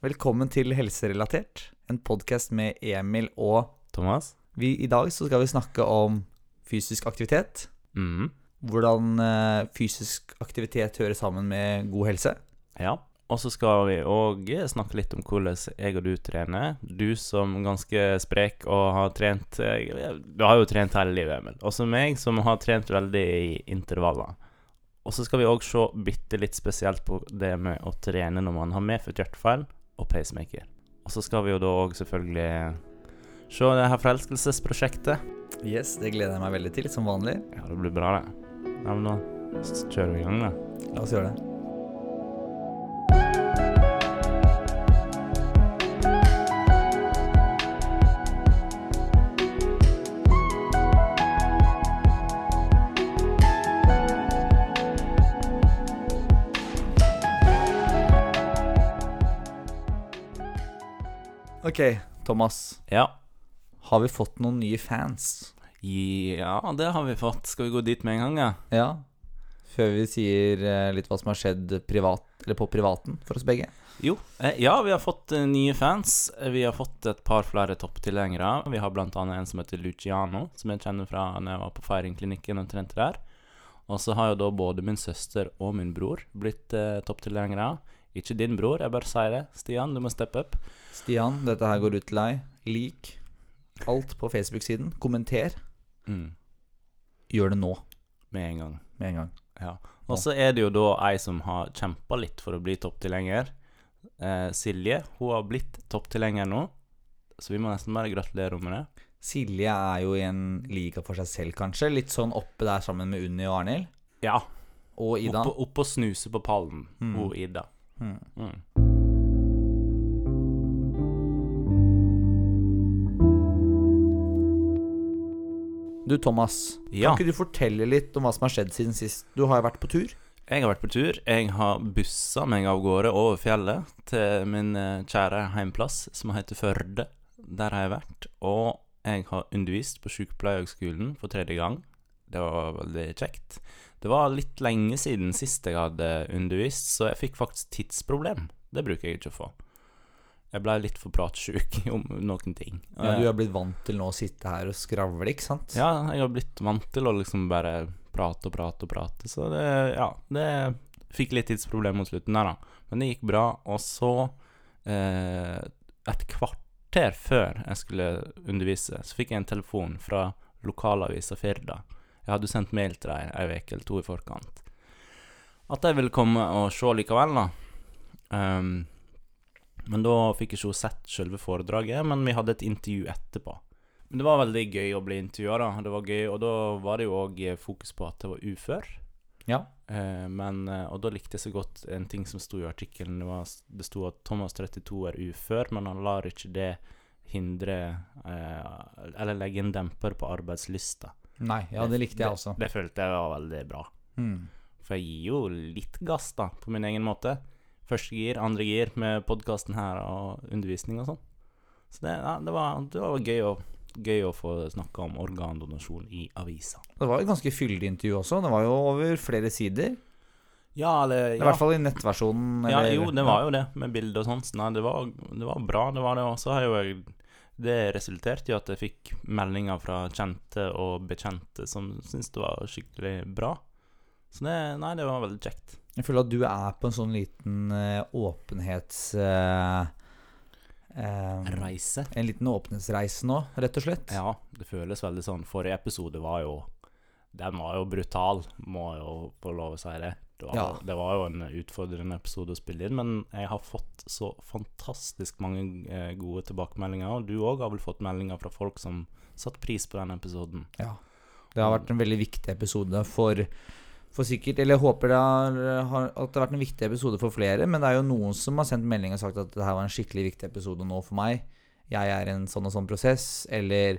Velkommen til Helserelatert, en podkast med Emil og Thomas? vi. I dag så skal vi snakke om fysisk aktivitet. Mm. Hvordan eh, fysisk aktivitet hører sammen med god helse. Ja. Og så skal vi òg snakke litt om hvordan jeg og du trener. Du som ganske sprek og har trent eh, Du har jo trent hele livet, Emil. Også meg som har trent veldig i intervaller. Og så skal vi òg se bitte litt spesielt på det med å trene når man har medfødt hjertefeil og pacemaker. Og så skal vi jo da òg selvfølgelig se det her forelskelsesprosjektet. Yes, Det gleder jeg meg veldig til, som vanlig. Ja, det blir bra, det. Ja, men da kjører vi i gang, da. La oss gjøre det. Ok, Thomas. Ja. Har vi fått noen nye fans? Ja, det har vi fått. Skal vi gå dit med en gang, ja? Ja. Før vi sier eh, litt hva som har skjedd privat, eller på privaten for oss begge. Jo. Eh, ja, vi har fått eh, nye fans. Vi har fått et par flere topptilhengere. Vi har annet en som heter Luciano, som jeg kjenner fra når jeg var på Feiringklinikken og trente der. Og så har jo da både min søster og min bror blitt eh, topptilhengere. Ikke din bror, jeg bare sier det. Stian, du må steppe opp. Stian, dette her går ut til deg. Lik alt på Facebook-siden. Kommenter. Mm. Gjør det nå, Med en gang. med en gang. Ja. Og så er det jo da ei som har kjempa litt for å bli topptilhenger. Eh, Silje. Hun har blitt topptilhenger nå, så vi må nesten bare gratulere henne med det. Silje er jo i en liga for seg selv, kanskje. Litt sånn oppe der sammen med Unni og Arnhild. Ja. Og Ida. Oppe, opp og snuse på pallen, Mm. hun Ida. Mm. Mm. Du, Thomas. Ja. Kan ikke du fortelle litt om hva som har skjedd siden sist? Du har jo vært på tur. Jeg har vært på tur. Jeg har bussa meg av gårde over fjellet til min eh, kjære heimplass, som heter Førde. Der har jeg vært. Og jeg har undervist på Sykepleierhøgskolen for tredje gang. Det var veldig kjekt. Det var litt lenge siden sist jeg hadde undervist, så jeg fikk faktisk tidsproblem. Det bruker jeg ikke å få. Jeg blei litt for pratsjuk om noen ting. Ja, du har blitt vant til nå å sitte her og skravle, ikke sant? Ja, jeg har blitt vant til å liksom bare prate og prate og prate, så det Ja, det fikk litt tidsproblem mot slutten der, da. Men det gikk bra. Og så, eh, et kvarter før jeg skulle undervise, så fikk jeg en telefon fra lokalavisa Firda. Jeg hadde sendt mail til dem ei uke eller to i forkant. At de ville komme og se likevel, da. Um, men da fikk ikke hun sett selve foredraget, men vi hadde et intervju etterpå. Men det var veldig gøy å bli intervjua, da. Det var gøy, og da var det jo òg fokus på at jeg var ufør. Ja. Uh, men, eh, og da likte jeg så godt en ting som sto i artikkelen. Det, var, det sto at Thomas 32 er ufør, men han lar ikke det hindre eh, Eller legge en demper på arbeidslysta. Nei, ja, det likte jeg også. Det, det følte jeg var veldig bra. Mm. For jeg gir jo litt gass, da, på min egen måte. Første gir, andre gir med podkasten her og undervisning og sånn. Så det, ja, det, var, det var gøy å, gøy å få snakka om organdonasjon i avisa. Det var et ganske fyldig intervju også. Det var jo over flere sider. Ja, eller I hvert fall i nettversjonen. Ja, jo, det var jo det, med bilde og sånt. Så Nei, det var, det var bra, det var det. Og så har jo jeg Det resulterte i at jeg fikk meldinger fra kjente og bekjente som syntes det var skikkelig bra. Så det Nei, det var veldig kjekt. Jeg føler at du er på en sånn liten eh, åpenhets... eh, eh, Reise. en liten åpenhetsreise nå, rett og slett. Ja, det føles veldig sånn. Forrige episode var jo Den var jo brutal, må jeg jo få lov å si det. Det var, Ja. det var jo en utfordrende episode å spille inn, men jeg har fått så fantastisk mange eh, gode tilbakemeldinger. Og du òg har vel fått meldinger fra folk som satte pris på den episoden. Ja. Det har vært en veldig viktig episode for, for sikkert Eller jeg håper det har, at det har vært en viktig episode for flere. Men det er jo noen som har sendt melding og sagt at det her var en skikkelig viktig episode nå for meg. Jeg er i en sånn og sånn prosess. Eller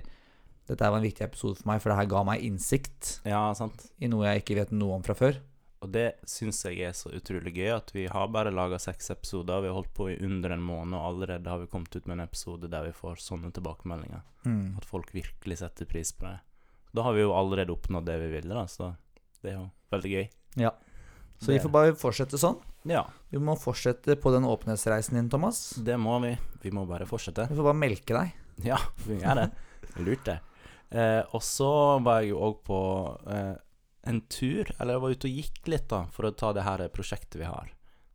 dette var en viktig episode for meg, for det her ga meg innsikt Ja, sant. i noe jeg ikke vet noe om fra før. Og det syns jeg er så utrolig gøy, at vi har bare laga seks episoder. Vi har holdt på i under en måned, og allerede har vi kommet ut med en episode der vi får sånne tilbakemeldinger. Mm. At folk virkelig setter pris på det. Da har vi jo allerede oppnådd det vi ville, da, så det er jo veldig gøy. Ja. Så vi får bare fortsette sånn. Ja, Vi må fortsette på den åpenhetsreisen din, Thomas. det må vi. Vi må bare fortsette. Vi får bare melke deg. Ja, vi gjør det. Lurt, det. Eh, og så var jeg jo òg på eh, en tur, eller jeg var ute og gikk litt, da, for å ta det her prosjektet vi har.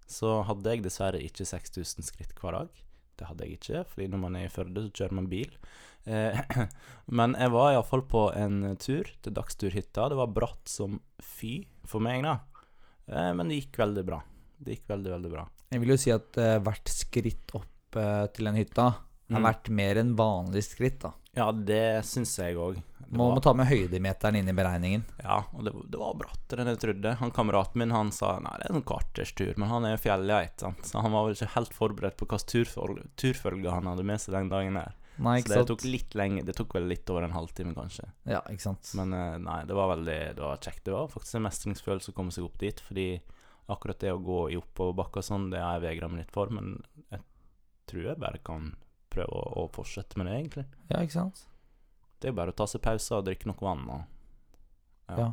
Så hadde jeg dessverre ikke 6000 skritt hver dag. Det hadde jeg ikke, fordi når man er i Førde, så kjører man bil. Eh, men jeg var iallfall på en tur til Dagsturhytta. Det var bratt som fy for meg, da. Eh, men det gikk veldig bra. Det gikk veldig, veldig bra. Jeg vil jo si at uh, hvert skritt opp uh, til den hytta har Mm. vært mer enn vanlig skritt. da Ja, det syns jeg òg. Må, må ta med høydemeteren inn i beregningen. Ja, og det, det var brattere enn jeg trodde. Han Kameraten min han sa nei, det er en kvarters tur, men han er fjellgeit, sant? så han var vel ikke helt forberedt på hvilken turfølge, turfølge han hadde med seg den dagen der. Nei, Så det tok litt lenge, det tok vel litt over en halvtime, kanskje. Ja, ikke sant. Men eh, nei, det var veldig det var kjekt. Det var faktisk en mestringsfølelse å komme seg opp dit, fordi akkurat det å gå i oppoverbakker sånn, det har jeg vegra meg litt for, men jeg tror jeg bare kan prøve å, å fortsette med det, egentlig. Ja, ikke sant. Det er bare å ta seg pause og drikke noe vann og Ja.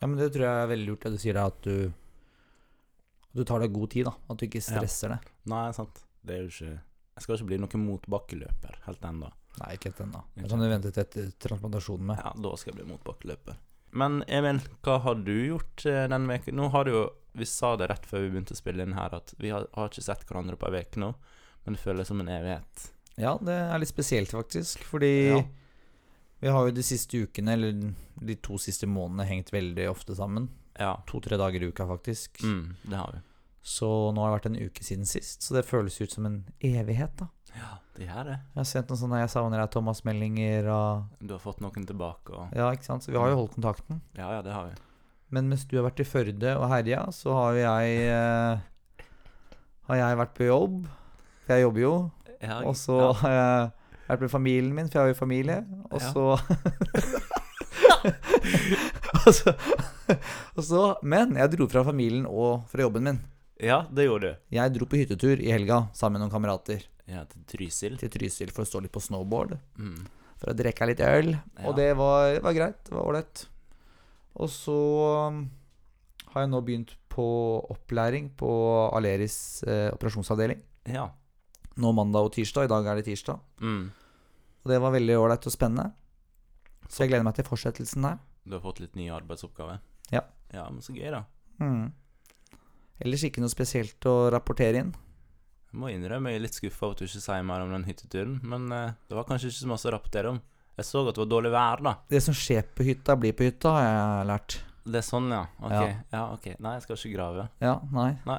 ja, men det tror jeg er veldig lurt det du sier, at du at du tar deg god tid, da. At du ikke stresser det. Nei, sant. Det er jo ikke Jeg skal ikke bli noen motbakkeløper helt ennå. Nei, ikke helt ennå. Det kan du vente til etter transplantasjonen med. Ja, da skal jeg bli motbakkeløper. Men Emil, hva har du gjort eh, denne veken? Nå har du jo Vi sa det rett før vi begynte å spille inn her, at vi har, har ikke sett hverandre på ei uke nå, men det føles som en evighet. Ja, det er litt spesielt, faktisk. Fordi Ja. Vi har jo de siste ukene, eller de to siste månedene, hengt veldig ofte sammen. Ja. To-tre dager i uka, faktisk. Mm, det har vi. Så nå har det vært en uke siden sist, så det føles ut som en evighet, da. Ja, det gjør det. Jeg har sendt noen sånne 'jeg savner deg', Thomas-meldinger og Du har fått noen tilbake og Ja, ikke sant. Så vi har jo holdt kontakten. Ja, ja, det har vi. Men mens du har vært i Førde og herja, så har jeg eh, Har jeg vært på jobb. For jeg jobber jo. Ja, Og så har jeg vært med familien min, for jeg har jo familie. Og så og, så, og så Men jeg dro fra familien og fra jobben min. ja, det gjorde du. Jeg dro på hyttetur i helga sammen med noen kamerater Ja, til Trysil. til Trysil for å stå litt på snowboard. Mm. For å drikke litt øl. Ja. Og det var, var greit. Det var ålreit. Og så um, har jeg nå begynt på opplæring på Aleris eh, operasjonsavdeling. Ja. Nå mandag og tirsdag. I dag er det tirsdag. Mm. Og det var veldig ålreit og spennende. Så jeg gleder meg til fortsettelsen der. Du har fått litt nye arbeidsoppgaver? Ja. Ja, men så gøy, da. Mm. Ellers ikke noe spesielt å rapportere inn. Jeg må innrømme jeg er litt skuffa over at du ikke sier mer om den hytteturen, men eh, det var kanskje ikke så masse å rapportere om. Jeg så at det var dårlig vær, da. Det som skjer på hytta, blir på hytta, har jeg lært. Det er sånn, ja. Ok. Ja. Ja, ok. Nei, jeg skal ikke grave. Ja, nei.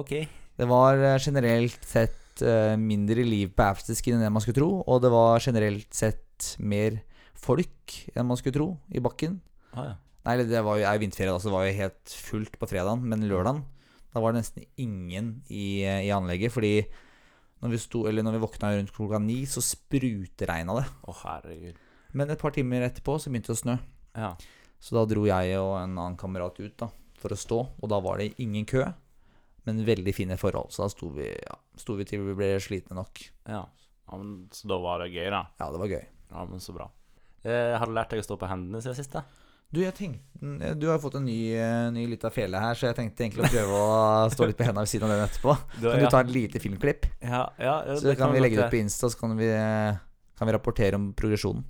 Ok. Det var eh, generelt sett eh, mindre liv på afterskin enn det man skulle tro, og det var generelt sett mer folk enn man skulle tro i bakken. Ah, ja. Nei, det var jo er vinterferie, da, så det var jo helt fullt på fredagen, men lørdagen da var det nesten ingen i, i anlegget, fordi når vi, sto, eller når vi våkna rundt klokka ni, så sprutregna det. Å, herregud. Men et par timer etterpå så begynte det å snø. Ja. Så da dro jeg og en annen kamerat ut da, for å stå, og da var det ingen kø, men veldig fine forhold. Så da sto vi, ja, sto vi til vi ble slitne nok. ja. ja men, så da var det gøy, da. Ja, det var gøy. Ja, men så bra. Eh, har du lært deg å stå på hendene siden sist? Du, jeg tenkte, du har fått en ny, eh, ny lita fele her, så jeg tenkte egentlig å prøve å stå litt på hendene ved siden av den etterpå. Du, Kan du ta et lite filmklipp? ja, ja, ja, Så kan vi legge det ut på Insta, så kan vi, kan vi rapportere om progresjonen.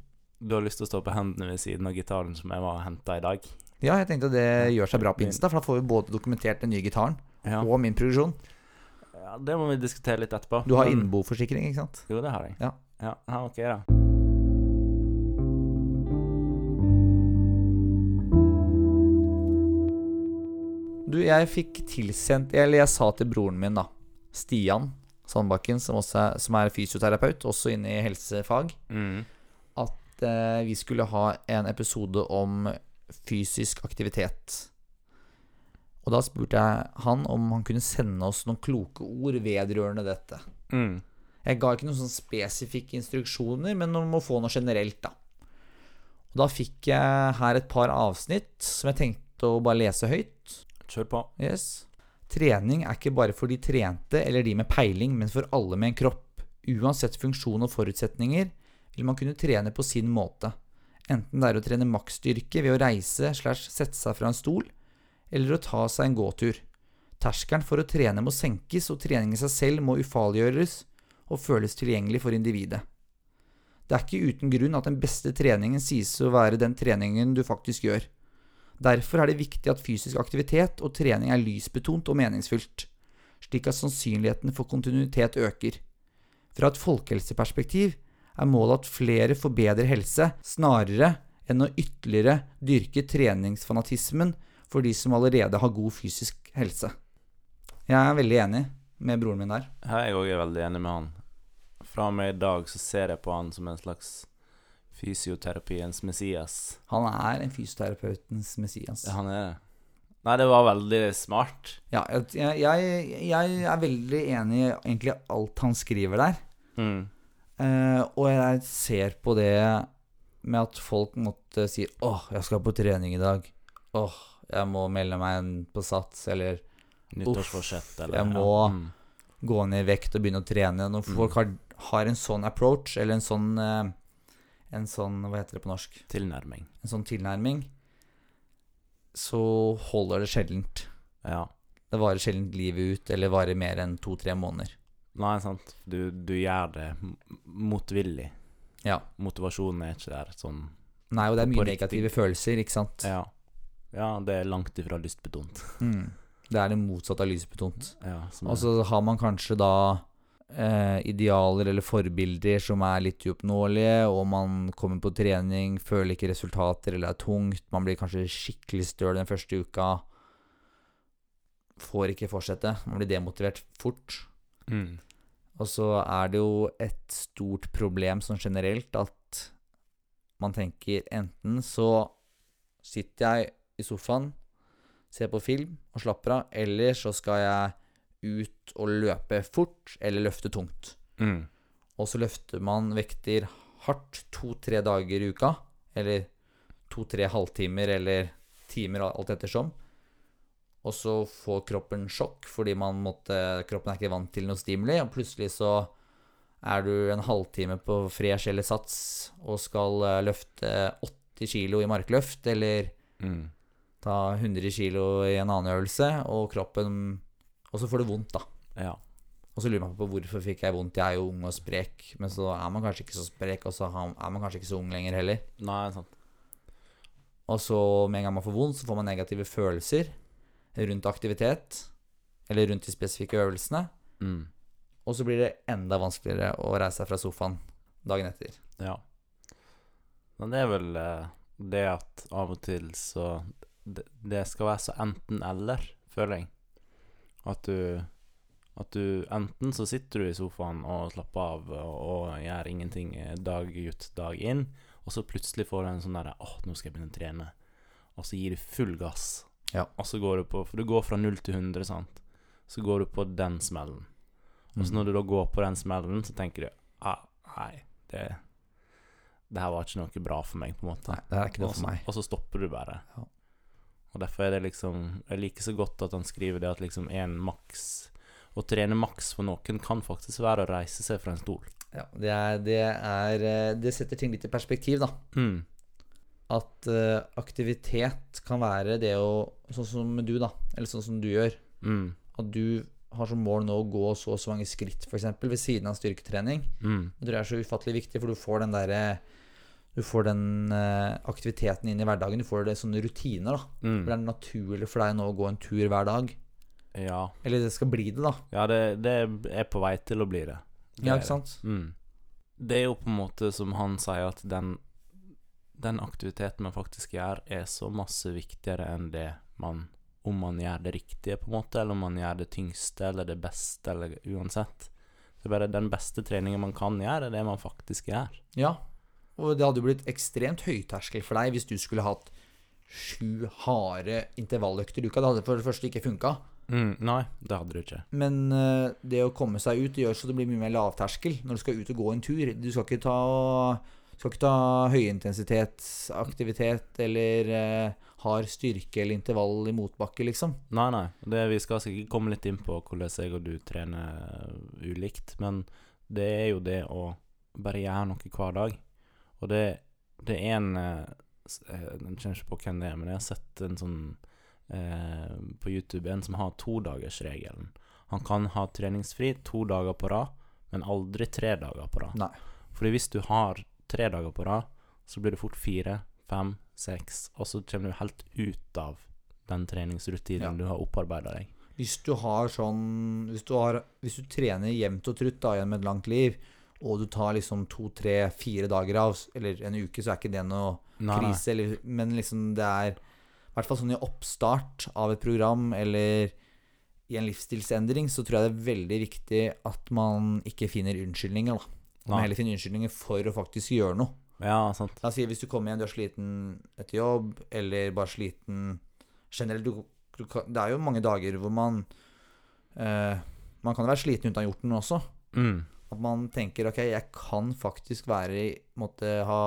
Du har lyst til å stå på hendene ved siden av gitaren som jeg var og henta i dag? Ja, jeg tenkte det gjør seg bra på Insta, for da får vi både dokumentert den nye gitaren Ja. og min progresjon. Ja. Det må vi diskutere litt etterpå. Du har innboforsikring, ikke sant? Jo, det har jeg. Ja. ja. ok, da. Du, jeg fikk tilsendt Eller jeg sa til broren min, da, Stian Sandbakken, som, er, som er fysioterapeut, også inne i helsefag, Mm. at eh, vi skulle ha en episode om fysisk aktivitet. Og da spurte jeg han om han kunne sende oss noen kloke ord vedrørende dette. Mm. Jeg ga ikke noen sånn spesifikke instruksjoner, men om å få noe generelt, da. Og da fikk jeg her et par avsnitt som jeg tenkte å bare lese høyt. Kjør på. Yes. Trening er ikke bare for de trente eller de med peiling, men for alle med en kropp. Uansett funksjon og forutsetninger vil man kunne trene på sin måte. Enten det er å trene maksstyrke ved å reise slash sette seg fra en stol, eller å ta seg en gåtur. Terskelen for å trene må senkes, og trening i seg selv må ufarliggjøres og føles tilgjengelig for individet. Det er ikke uten grunn at den beste treningen sies å være den treningen du faktisk gjør. Derfor er det viktig at fysisk aktivitet og trening er lysbetont og meningsfylt, slik at sannsynligheten for kontinuitet øker. Fra et folkehelseperspektiv er målet at flere får bedre helse, snarere enn å ytterligere dyrke treningsfanatismen for de som allerede har god fysisk helse. Jeg er veldig enig med broren min der. Er jeg òg veldig enig med han. Fra og med i dag så ser jeg på han som en slags fysioterapiens Messias. Han er en fysioterapeutens Messias. Ja, han er det. Nei, det var veldig smart. Ja, jeg, jeg, jeg er veldig enig i egentlig alt han skriver der. Mm. Eh, og jeg ser på det med at folk måtte si 'Åh, jeg skal på trening i dag'. 'Åh, jeg må melde meg inn på Sats', eller Nyttårsforsett, eller jeg må ja. mm. gå ned i vekt og begynne å trene. Når Mm. folk har, har en sånn approach, eller en sånn eh, En sånn Hva heter det på norsk? Tilnærming. En sånn tilnærming, så holder det sjeldent. Ja. Det varer sjelden livet ut, eller varer mer enn to-tre måneder. Nei, sant. Du, du gjør det motvillig. Ja. Motivasjonen er ikke der sånn Nei, og det er mye negative følelser, ikke sant? Ja. Ja, det er langt ifra lystbetont. Mm. Det er det motsatte av lystbetont. Ja, Og så har man kanskje da eh, idealer eller forbilder som er litt uoppnåelige, og man kommer på trening, føler ikke resultater eller er tungt, man blir kanskje skikkelig støl den første uka, får ikke fortsette, man blir demotivert fort. mm. Og så er det jo et stort problem sånn generelt at man tenker enten så sitter jeg i sofaen, ser på film og slapper av, eller så skal jeg ut og løpe fort eller løfte tungt. Mm. Og så løfter man vekter hardt to-tre dager i uka, eller to-tre halvtimer eller timer, alt ettersom. Og så får kroppen sjokk fordi man måtte, kroppen er ikke vant til noe stimuli, og plutselig så er du en halvtime på fresh eller sats og skal eh, løfte 80 kilo i markløft, eller Mm. Ta 100 kilo i en annen øvelse, og kroppen Og så får du vondt, da. Ja. Og så lurer man på hvorfor fikk jeg vondt. Jeg er jo ung og sprek, men så er man kanskje ikke så sprek, og så er man kanskje ikke så ung lenger heller. Nei, sant. Og så med en gang man får vondt, så får man negative følelser rundt aktivitet, eller rundt de spesifikke øvelsene. Mm. Og så blir det enda vanskeligere å reise seg fra sofaen dagen etter. Ja. Men det er vel eh, det at av og til så det, skal være så enten-eller, føler jeg. At du At du enten så sitter du i sofaen og slapper av og, og gjør ingenting dag ut, dag inn, og så plutselig får du en sånn derre åh, nå skal jeg begynne å trene. Og så gir du full gass. Ja. Og så går du på For du går fra null til 100, sant. Så går du på den smellen. Og så Mm. når du da går på den smellen, så tenker du ah, Nei, det Det her var ikke noe bra for meg, på en måte. Nei, det er ikke det for meg. og så stopper du bare. Ja. Og derfor er det liksom Jeg liker så godt at han skriver det at liksom en maks Å trene maks for noen kan faktisk være å reise seg fra en stol. Ja, det, er, det er eh, Det setter ting litt i perspektiv, da. Mm. At uh, aktivitet kan være det å Sånn som du, da. Eller sånn som du gjør. Mm. At du har som mål nå å gå så og så mange skritt, f.eks. ved siden av styrketrening. Mm. Det tror jeg er så ufattelig viktig, for du får den derre Du får den eh, aktiviteten inn i hverdagen. Du får det sånne rutiner, da. For det Mm. er naturlig for deg nå å gå en tur hver dag. Ja. Eller det skal bli det, da. Ja, det, det er på vei til å bli det. det Ja, ikke sant? Mm. Det er jo på en måte som han sier, at den, den aktiviteten man faktisk gjør, er så masse viktigere enn det man Om man gjør det riktige, på en måte, eller om man gjør det tyngste eller det beste, eller uansett. Det er bare den beste treningen man kan gjøre, er det man faktisk gjør. Ja. Og det hadde jo blitt ekstremt høyterskel for deg hvis du skulle hatt sju harde intervalløkter i uka. Det hadde for det første ikke funka. Mm, nei, det hadde du ikke. Men uh, det å komme seg ut det gjør så det blir mye mer lavterskel når du skal ut og gå en tur. Du skal ikke ta, skal ikke ta høyintensitetsaktivitet eller uh, hard styrke eller intervall i motbakke, liksom. Nei, nei. Det, vi skal sikkert komme litt inn på hvordan jeg og du trener ulikt, men det er jo det å bare gjøre noe hver dag. Og det, det er en eh, eh, Jeg kjenner ikke på hvem det er, men jeg har sett en sånn eh, på YouTube en som har todagersregelen. Han kan ha treningsfri to dager på rad, men aldri tre dager på rad. Nei. Fordi hvis du har tre dager på rad, så blir det fort fire, fem, seks, og så kommer du helt ut av den treningsrutinen Ja. du har opparbeida deg. Hvis du har sånn Hvis du, har, hvis du trener jevnt og trutt da, gjennom et langt liv, og du tar liksom to, tre, fire dager av, eller en uke, så er ikke det noe Nei, krise. Eller, men liksom det er I hvert fall sånn i oppstart av et program eller i en livsstilsendring, så tror jeg det er veldig viktig at man ikke finner unnskyldninger. da man heller finner unnskyldninger for å faktisk gjøre noe. Ja, sant. La oss si hvis du kommer hjem, du er sliten etter jobb, eller bare sliten generelt du, du, Det er jo mange dager hvor man eh, Man kan være sliten uten å ha gjort noe også. Mm. At man tenker ok, jeg kan faktisk være i måtte ha,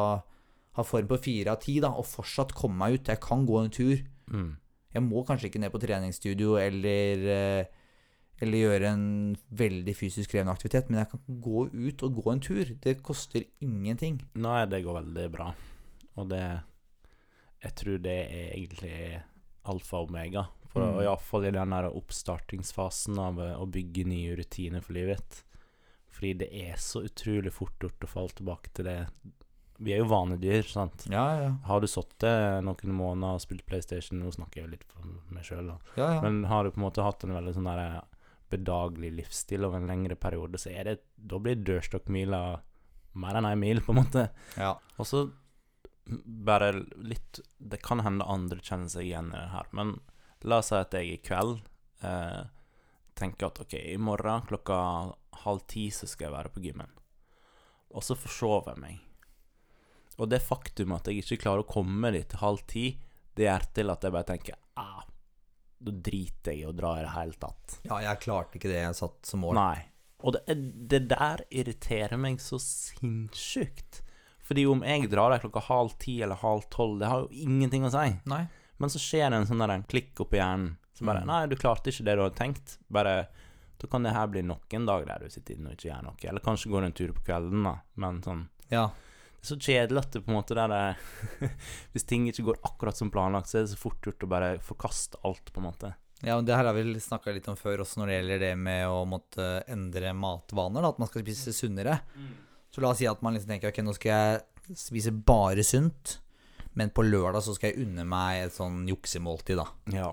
ha form på fire av ti, da, og fortsatt komme meg ut. Jeg kan gå en tur. Mm. Jeg må kanskje ikke ned på treningsstudio eller, eh, eller gjøre en veldig fysisk krevende aktivitet, men jeg kan gå ut og gå en tur. Det koster ingenting. Nå er det går veldig bra, og det Jeg tror det er egentlig alfa og omega. For Mm. Iallfall i den der oppstartingsfasen av eh, å bygge nye rutiner for livet. Fordi det er så utrolig fort gjort å falle tilbake til det Vi er jo vanedyr, sant. Ja, ja. Har du sittet noen måneder og spilt PlayStation Nå snakker jeg jo litt for meg sjøl, da. ja, ja. Men har du på en måte hatt en veldig sånn der bedagelig livsstil over en lengre periode, så er det Da blir dørstokkmila mer enn ei mil, på en måte. ja. Og så bare litt Det kan hende andre kjenner seg igjen i det her, men la oss si at jeg i kveld eh, tenker at OK, i morgen klokka halv ti så skal jeg være på gymmen. Og så forsover jeg meg. Og det faktum at jeg ikke klarer å komme dit til halv ti, det gjør til at jeg bare tenker ah, da driter jeg i å dra i det hele tatt. Ja, jeg klarte ikke det jeg satt som mål. Nei. Og det, det der irriterer meg så sinnssykt. Fordi om jeg drar der klokka halv ti eller halv tolv, det har jo ingenting å si. Nei. Men så skjer det en sånn der en klikk oppi hjernen. Så bare Mm. Nei, du klarte ikke det du hadde tenkt. Bare Da kan det her bli nok en dag der du sitter inne og ikke gjør noe. Eller kanskje går en tur på kvelden, da. Men sånn Ja. Det er så kjedelig at det på en måte der det Hvis ting ikke går akkurat som planlagt, så er det så fort gjort å bare forkaste alt, på en måte. ja, men det her har vi snakka litt om før også når det gjelder det med å måtte endre matvaner. Da, at man skal spise sunnere. Så la oss si at man liksom tenker ok, nå skal jeg spise bare sunt. Men på lørdag så skal jeg unne meg et sånn juksemåltid, da. Ja.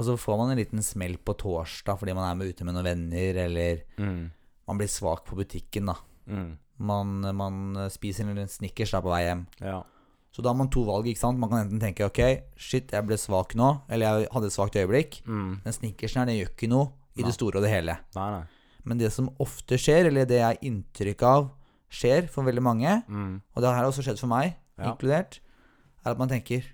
Og så får man en liten smell på torsdag fordi man er med ute med noen venner, eller Mm. man blir svak på butikken, da. Mm. Man, man spiser en Snickers da på vei hjem. Ja. Så da har man to valg, ikke sant. Man kan enten tenke ok, shit, jeg ble svak nå, eller jeg hadde et svakt øyeblikk. Mm. Den Snickersen her, den gjør ikke noe i Nei. det store og det hele. Nei, nei. Men det som ofte skjer, eller det jeg har inntrykk av skjer for veldig mange, Mm. og det har også skjedd for meg, Ja. inkludert, er at man tenker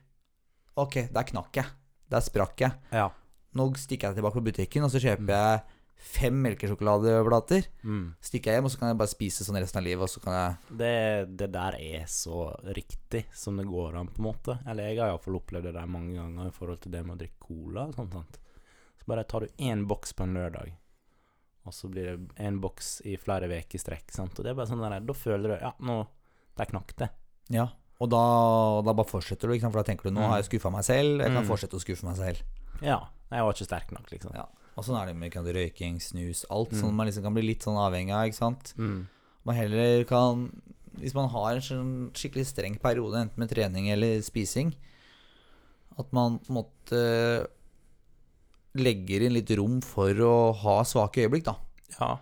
Ok, der knakk jeg. Der sprakk jeg. Ja. Nå stikker jeg tilbake på butikken, og så kjøper jeg fem melkesjokoladeblater. Mm. Stikker jeg hjem, og så kan jeg bare spise sånn resten av livet, og så kan jeg Det, det der er så riktig som det går an, på en måte. Eller jeg har iallfall opplevd det der mange ganger i forhold til det med å drikke cola og sånt. sant? Så bare tar du én boks på en lørdag, og så blir det én boks i flere uker i strekk. sant? Og det er bare sånn der, Da føler du Ja, nå Der knakk det. Ja. Og da, da bare fortsetter du, sant? for da tenker du nå Mm. har jeg skuffa meg selv, jeg kan Mm. fortsette å skuffe meg selv. Ja. Jeg var ikke sterk nok, liksom. Ja. Og sånn er det med kan, røyking, snus, alt Mm. sånn man liksom kan bli litt sånn avhengig av, ikke sant. Mm. Man heller kan Hvis man har en sånn skikkelig streng periode, enten med trening eller spising, at man på en måte legger inn litt rom for å ha svake øyeblikk, da. Ja.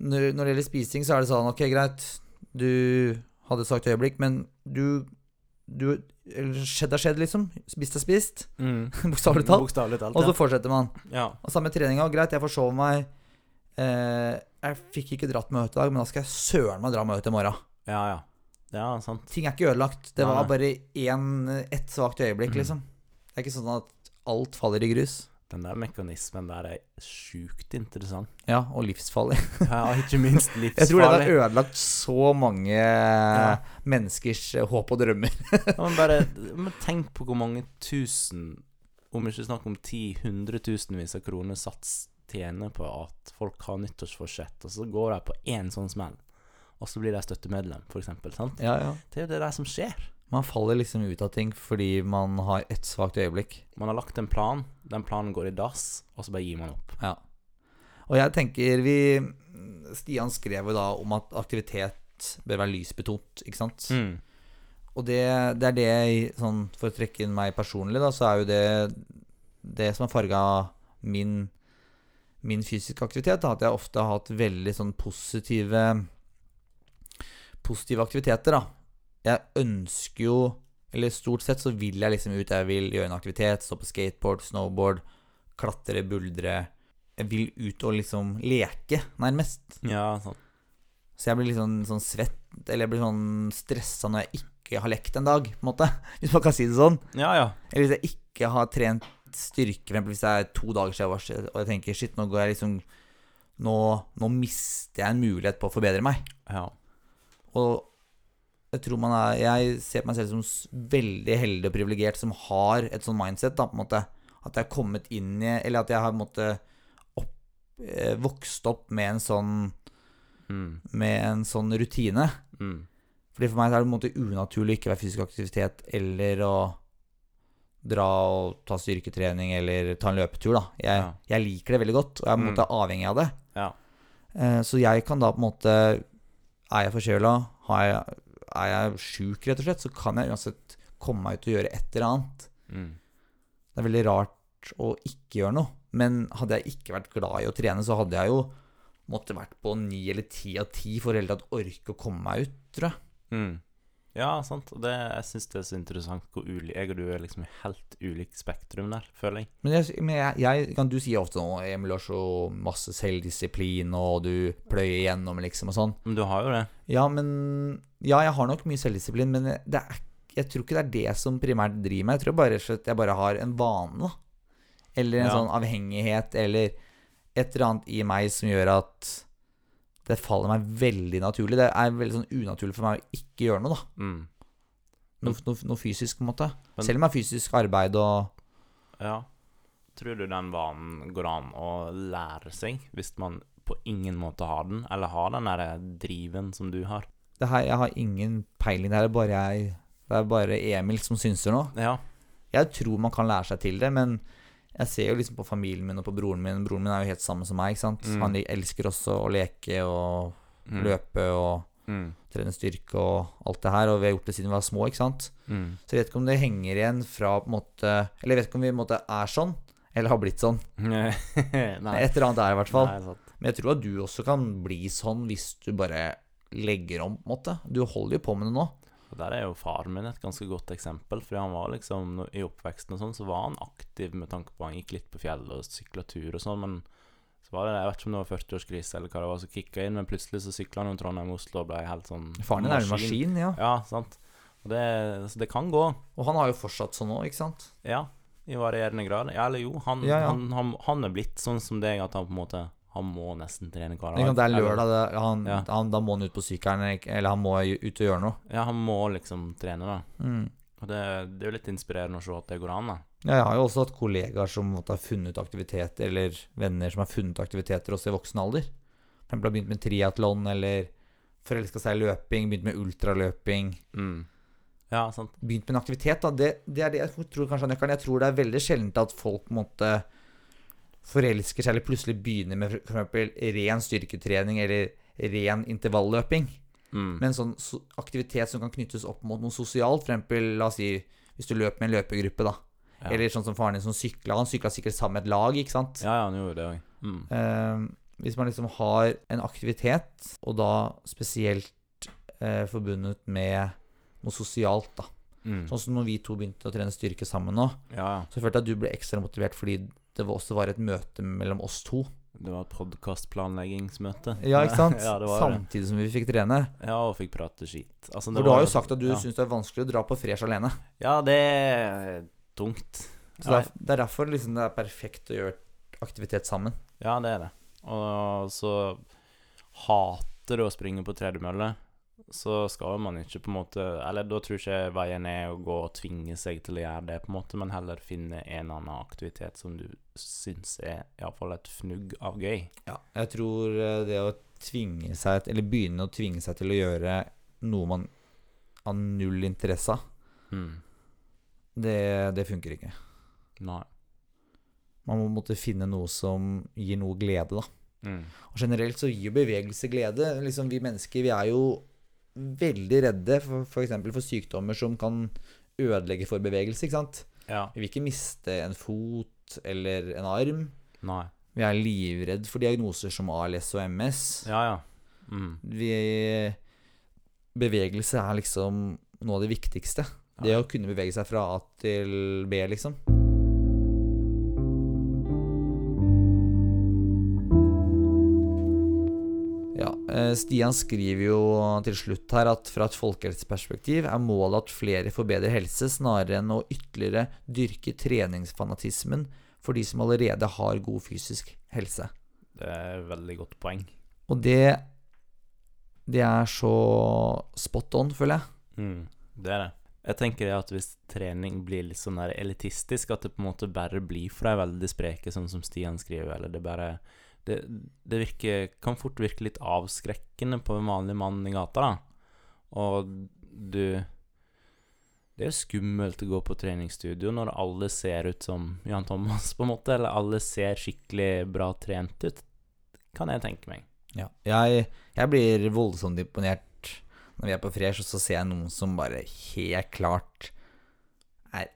Når, når det gjelder spising, så er det sånn Ok, greit, du hadde svakt øyeblikk, men du, du eller Skjedd er skjedd, liksom. Spist er spist. Mm. Bokstavelig talt. Bokstavelig talt, Og så fortsetter man. ja. Og samme treninga. Greit, jeg forsov meg. Eh, jeg fikk ikke dratt møtet i dag, men da skal jeg søren meg dra møtet i morgen. Ja, ja. Ja, sant. Ting er ikke ødelagt. Det var bare én, ett svakt øyeblikk, Mhm. liksom. Det er ikke sånn at alt faller i grus. Den der mekanismen der er sjukt interessant. Ja, og livsfarlig. Ja, ikke minst livsfarlig. Jeg tror det har ødelagt så mange menneskers eh, håp og drømmer. Ja, men bare men tenk på hvor mange tusen, om ikke snakk om ti, hundretusenvis av kroner Sats tjener på at folk har nyttårsforsett, og så går de på én sånn smell, og så blir de støttemedlem, eksempel. Sant? Ja, ja. Det er jo det der som skjer. Man faller liksom ut av ting fordi man har et svakt øyeblikk. Man har lagt en plan, den planen går i dass, og så bare gir man opp. Ja. Og jeg tenker vi Stian skrev jo da om at aktivitet bør være lysbetont, ikke sant? Mm. Og det, det er det sånn, For å trekke inn meg personlig, da, så er jo det det som har farga min, min fysiske aktivitet. Da, at jeg ofte har hatt veldig sånn positive Positive aktiviteter, da. Jeg ønsker jo Eller stort sett så vil jeg liksom ut. Jeg vil gjøre en aktivitet. Stå på skateboard, snowboard, klatre, buldre. Jeg vil ut og liksom leke, nærmest. Ja, sånn. Så jeg blir litt sånn, sånn svett, eller jeg blir sånn stressa når jeg ikke har lekt en dag, på en måte. Hvis man kan si det sånn. Ja, ja. Eller hvis jeg ikke har trent styrke, for hvis det er to dager siden, og jeg tenker shit, nå går jeg liksom nå, nå mister jeg en mulighet på å forbedre meg. Ja. Og jeg tror man er Jeg ser på meg selv som veldig heldig og privilegert som har et sånn mindset, da, på en måte. At jeg har kommet inn i Eller at jeg har på en måte opp, eh, vokst opp med en sånn Mm. Med en sånn rutine. Mm. Fordi For meg er det på en måte unaturlig å ikke være fysisk aktivitet eller å dra og ta styrketrening eller ta en løpetur. da Jeg, Ja. jeg liker det veldig godt, og jeg er på en Mm. måte avhengig av det. Ja. Eh, Så jeg kan da på en måte Er jeg forkjøla, har jeg- er jeg sjuk rett og slett, så kan jeg uansett komme meg ut og gjøre et eller annet. Mm. Det er veldig rart å ikke gjøre noe. Men hadde jeg ikke vært glad i å trene, så hadde jeg jo måtte vært på ni eller ti av ti for hele tatt orke å komme meg ut, tror jeg. Mm. Ja, sant. Det, jeg syns det er så interessant hvor ulik Jeg og du er liksom i helt ulikt spektrum der, føler jeg. Men, jeg, men jeg, jeg, kan du si ofte nå Emil har så masse selvdisiplin, og du pløyer igjennom, liksom, og sånn. Men du har jo det. Ja, men Ja, jeg har nok mye selvdisiplin, men det er, jeg tror ikke det er det som primært driver meg. Jeg tror bare at jeg bare har en vane. Eller en Ja. sånn avhengighet, eller et eller annet i meg som gjør at det faller meg veldig naturlig. Det er veldig sånn unaturlig for meg å ikke gjøre noe, da. Mm. Noe, noe, noe fysisk, på en måte. Men- Selv om det er fysisk arbeid og Ja. Tror du den vanen går an å lære seg, hvis man på ingen måte har den, eller har den der driven som du har? det her, Jeg har ingen peiling. Det her er bare jeg Det er bare Emil som synser nå. Ja. Jeg tror man kan lære seg til det, men jeg ser jo liksom på familien min og på broren min. Broren min er jo helt samme som meg. ikke sant? Mm. Han elsker også å leke og Mm. løpe og Mm. trene styrke og alt det her. Og vi har gjort det siden vi var små, ikke sant. Mm. Så jeg vet ikke om det henger igjen fra på en måte Eller jeg vet ikke om vi på en måte er sånn, eller har blitt sånn. Nei. Et eller annet er i hvert fall. Nei. Men jeg tror at du også kan bli sånn hvis du bare legger om, på en måte. Du holder jo på med det nå. Og Der er jo faren min et ganske godt eksempel, fordi han var liksom I oppveksten og sånn, så var han aktiv med tanke på Han gikk litt på fjellet og sykla tur og sånn, men så var det Jeg vet ikke om det var 40-årskrise eller hva det var, så kicka inn, men plutselig så sykla han jo Trondheim-Oslo og ble helt sånn Faren din er en maskin, ja. Ja, sant. Og det, så det kan gå. Og han har jo fortsatt sånn òg, ikke sant. Ja, i varierende grad. Ja, eller jo, han, Ja, ja. Han, han, han er blitt sånn som deg at han på en måte Han må nesten trene hver dag. Det er lørdag, det, han, Ja. han, da må han ut på sykkelen, eller han må ut og gjøre noe. Ja, han må liksom trene, da. Mm. Og det, det er jo litt inspirerende å se at det går an, da. Ja, Jeg har jo også hatt kollegaer som måtte ha funnet aktiviteter, eller venner som har funnet aktiviteter også i voksen alder. For eksempel har begynt med triatlon, eller forelska seg i løping, begynt med ultraløping. Mm. Ja, sant. Begynt med en aktivitet, da. Det, det er det jeg tror kanskje er nøkkelen. Jeg tror det er veldig sjeldent at folk måte forelsker seg, eller plutselig begynner med f.eks. ren styrketrening eller ren intervalløping. Mm. Men sånn aktivitet som kan knyttes opp mot noe sosialt, eksempel, la oss si hvis du løper med en løpegruppe, da. Ja. Eller sånn som faren din som sykla. Han sykla sikkert sammen med et lag, ikke sant? Ja, ja, han gjorde det. Mm. Eh, hvis man liksom har en aktivitet, og da spesielt eh, forbundet med noe sosialt, da. Mm. Sånn som når vi to begynte å trene styrke sammen nå, ja. så følte jeg at du ble ekstra motivert fordi det var også var et møte mellom oss to. Det var et podkastplanleggingsmøte. Ja, ikke sant? ja, det. Samtidig som vi fikk trene. Ja, og fikk prate skit. Altså, For du har jo sagt at du ja. syns det er vanskelig å dra på fresh alene. Ja, det er tungt. Så det, er, det er derfor liksom det er perfekt å gjøre aktivitet sammen. Ja, det er det. Og så hater å springe på tredemølle, så skal man ikke på en måte Eller da tror jeg ikke veien er å gå og tvinge seg til å gjøre det, på en måte, men heller finne en eller annen aktivitet som du syns er iallfall et fnugg av gøy. Ja, jeg tror eh, det å tvinge seg Eller begynne å tvinge seg til å gjøre noe man har null interesse av, Mm. det, det funker ikke. Nei. Man må måtte finne noe som gir noe glede, da. Mm. Og generelt så gir jo bevegelse glede. Liksom Vi mennesker vi er jo veldig redde for f.eks. For, for sykdommer som kan ødelegge for bevegelse. ikke sant? Ja. Vi vil ikke miste en fot eller en arm. Nei. Vi er livredd for diagnoser som ALS og MS. Ja, ja. Mm. Vi, bevegelse er liksom noe av det viktigste. Det å kunne bevege seg fra A til B, liksom. Stian skriver jo til slutt her at fra et folkehelseperspektiv er målet at flere får bedre helse, snarere enn å ytterligere dyrke treningsfanatismen for de som allerede har god fysisk helse. Det er et veldig godt poeng. Og det Det er så spot on, føler jeg. Mm. Det er det. Jeg tenker at hvis trening blir litt sånn elitistisk, at det på en måte bare blir for de veldig spreke, sånn som Stian skriver, eller det bare Det, det virker, kan fort virke litt avskrekkende på en vanlig mann i gata, da. Og du Det er jo skummelt å gå på treningsstudio når alle ser ut som Jan Thomas, på en måte, eller alle ser skikkelig bra trent ut, kan jeg tenke meg. Ja. Jeg, jeg blir voldsomt imponert når vi er på Fresh, så ser jeg noen som bare helt klart er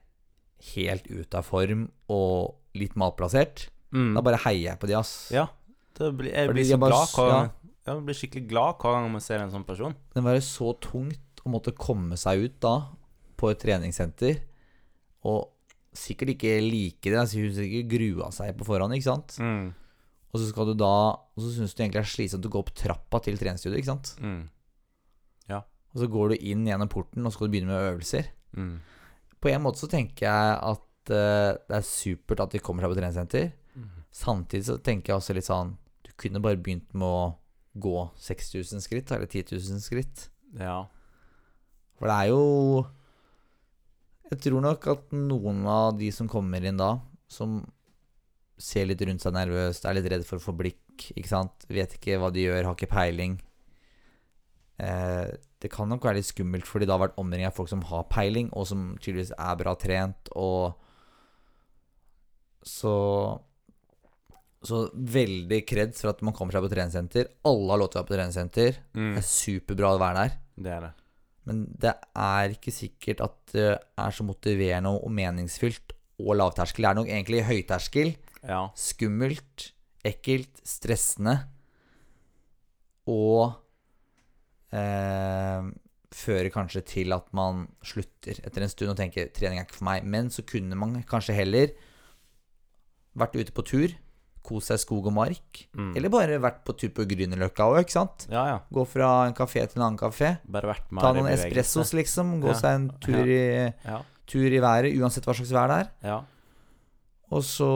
helt ute av form og litt malplassert. Mm. Da bare heier jeg på de, ass. Ja. Det blir, jeg blir bare- glad hver ja. Jeg blir skikkelig glad hver gang man ser en sånn person. Det må være så tungt å måtte komme seg ut da, på et treningssenter, og sikkert ikke like det. Altså, hun sikkert grua seg på forhånd, ikke sant? Mm. Og så skal du da Og så syns du egentlig det er slitsomt å gå opp trappa til treningsstudioet, ikke sant? Mm. Og så går du inn gjennom porten, og så skal du begynne med øvelser. Mm. På en måte så tenker jeg at uh, det er supert at de kommer seg på treningssenter. Mm. Samtidig så tenker jeg også litt sånn Du kunne bare begynt med å gå 6000 skritt, eller 10 000 skritt. Ja. For det er jo Jeg tror nok at noen av de som kommer inn da, som ser litt rundt seg nervøst, er litt redd for å få blikk, ikke sant, vet ikke hva de gjør, har ikke peiling eh, Det kan nok være litt skummelt fordi det har vært omringet av folk som har peiling, og som tydeligvis er bra trent, og så Så veldig kreds for at man kommer seg på treningssenter. Alle har lov til å være på treningssenter. Mm. Det er superbra å være der. Det er det. Men det er ikke sikkert at det er så motiverende og meningsfylt og lavterskel. Det er nok egentlig høyterskel. Ja. Skummelt, ekkelt, stressende. Og eh, fører kanskje til at man slutter etter en stund og tenker trening er ikke for meg. Men så kunne man kanskje heller vært ute på tur, kost seg skog og mark. Mm. Eller bare vært på tur på Grünerløkka òg, ikke sant? ja, ja. Gå fra en kafé til en annen kafé. Ta noen espressos, liksom. Gå Ja. seg en tur, i, tur i været, uansett hva slags vær det er. Ja. Og så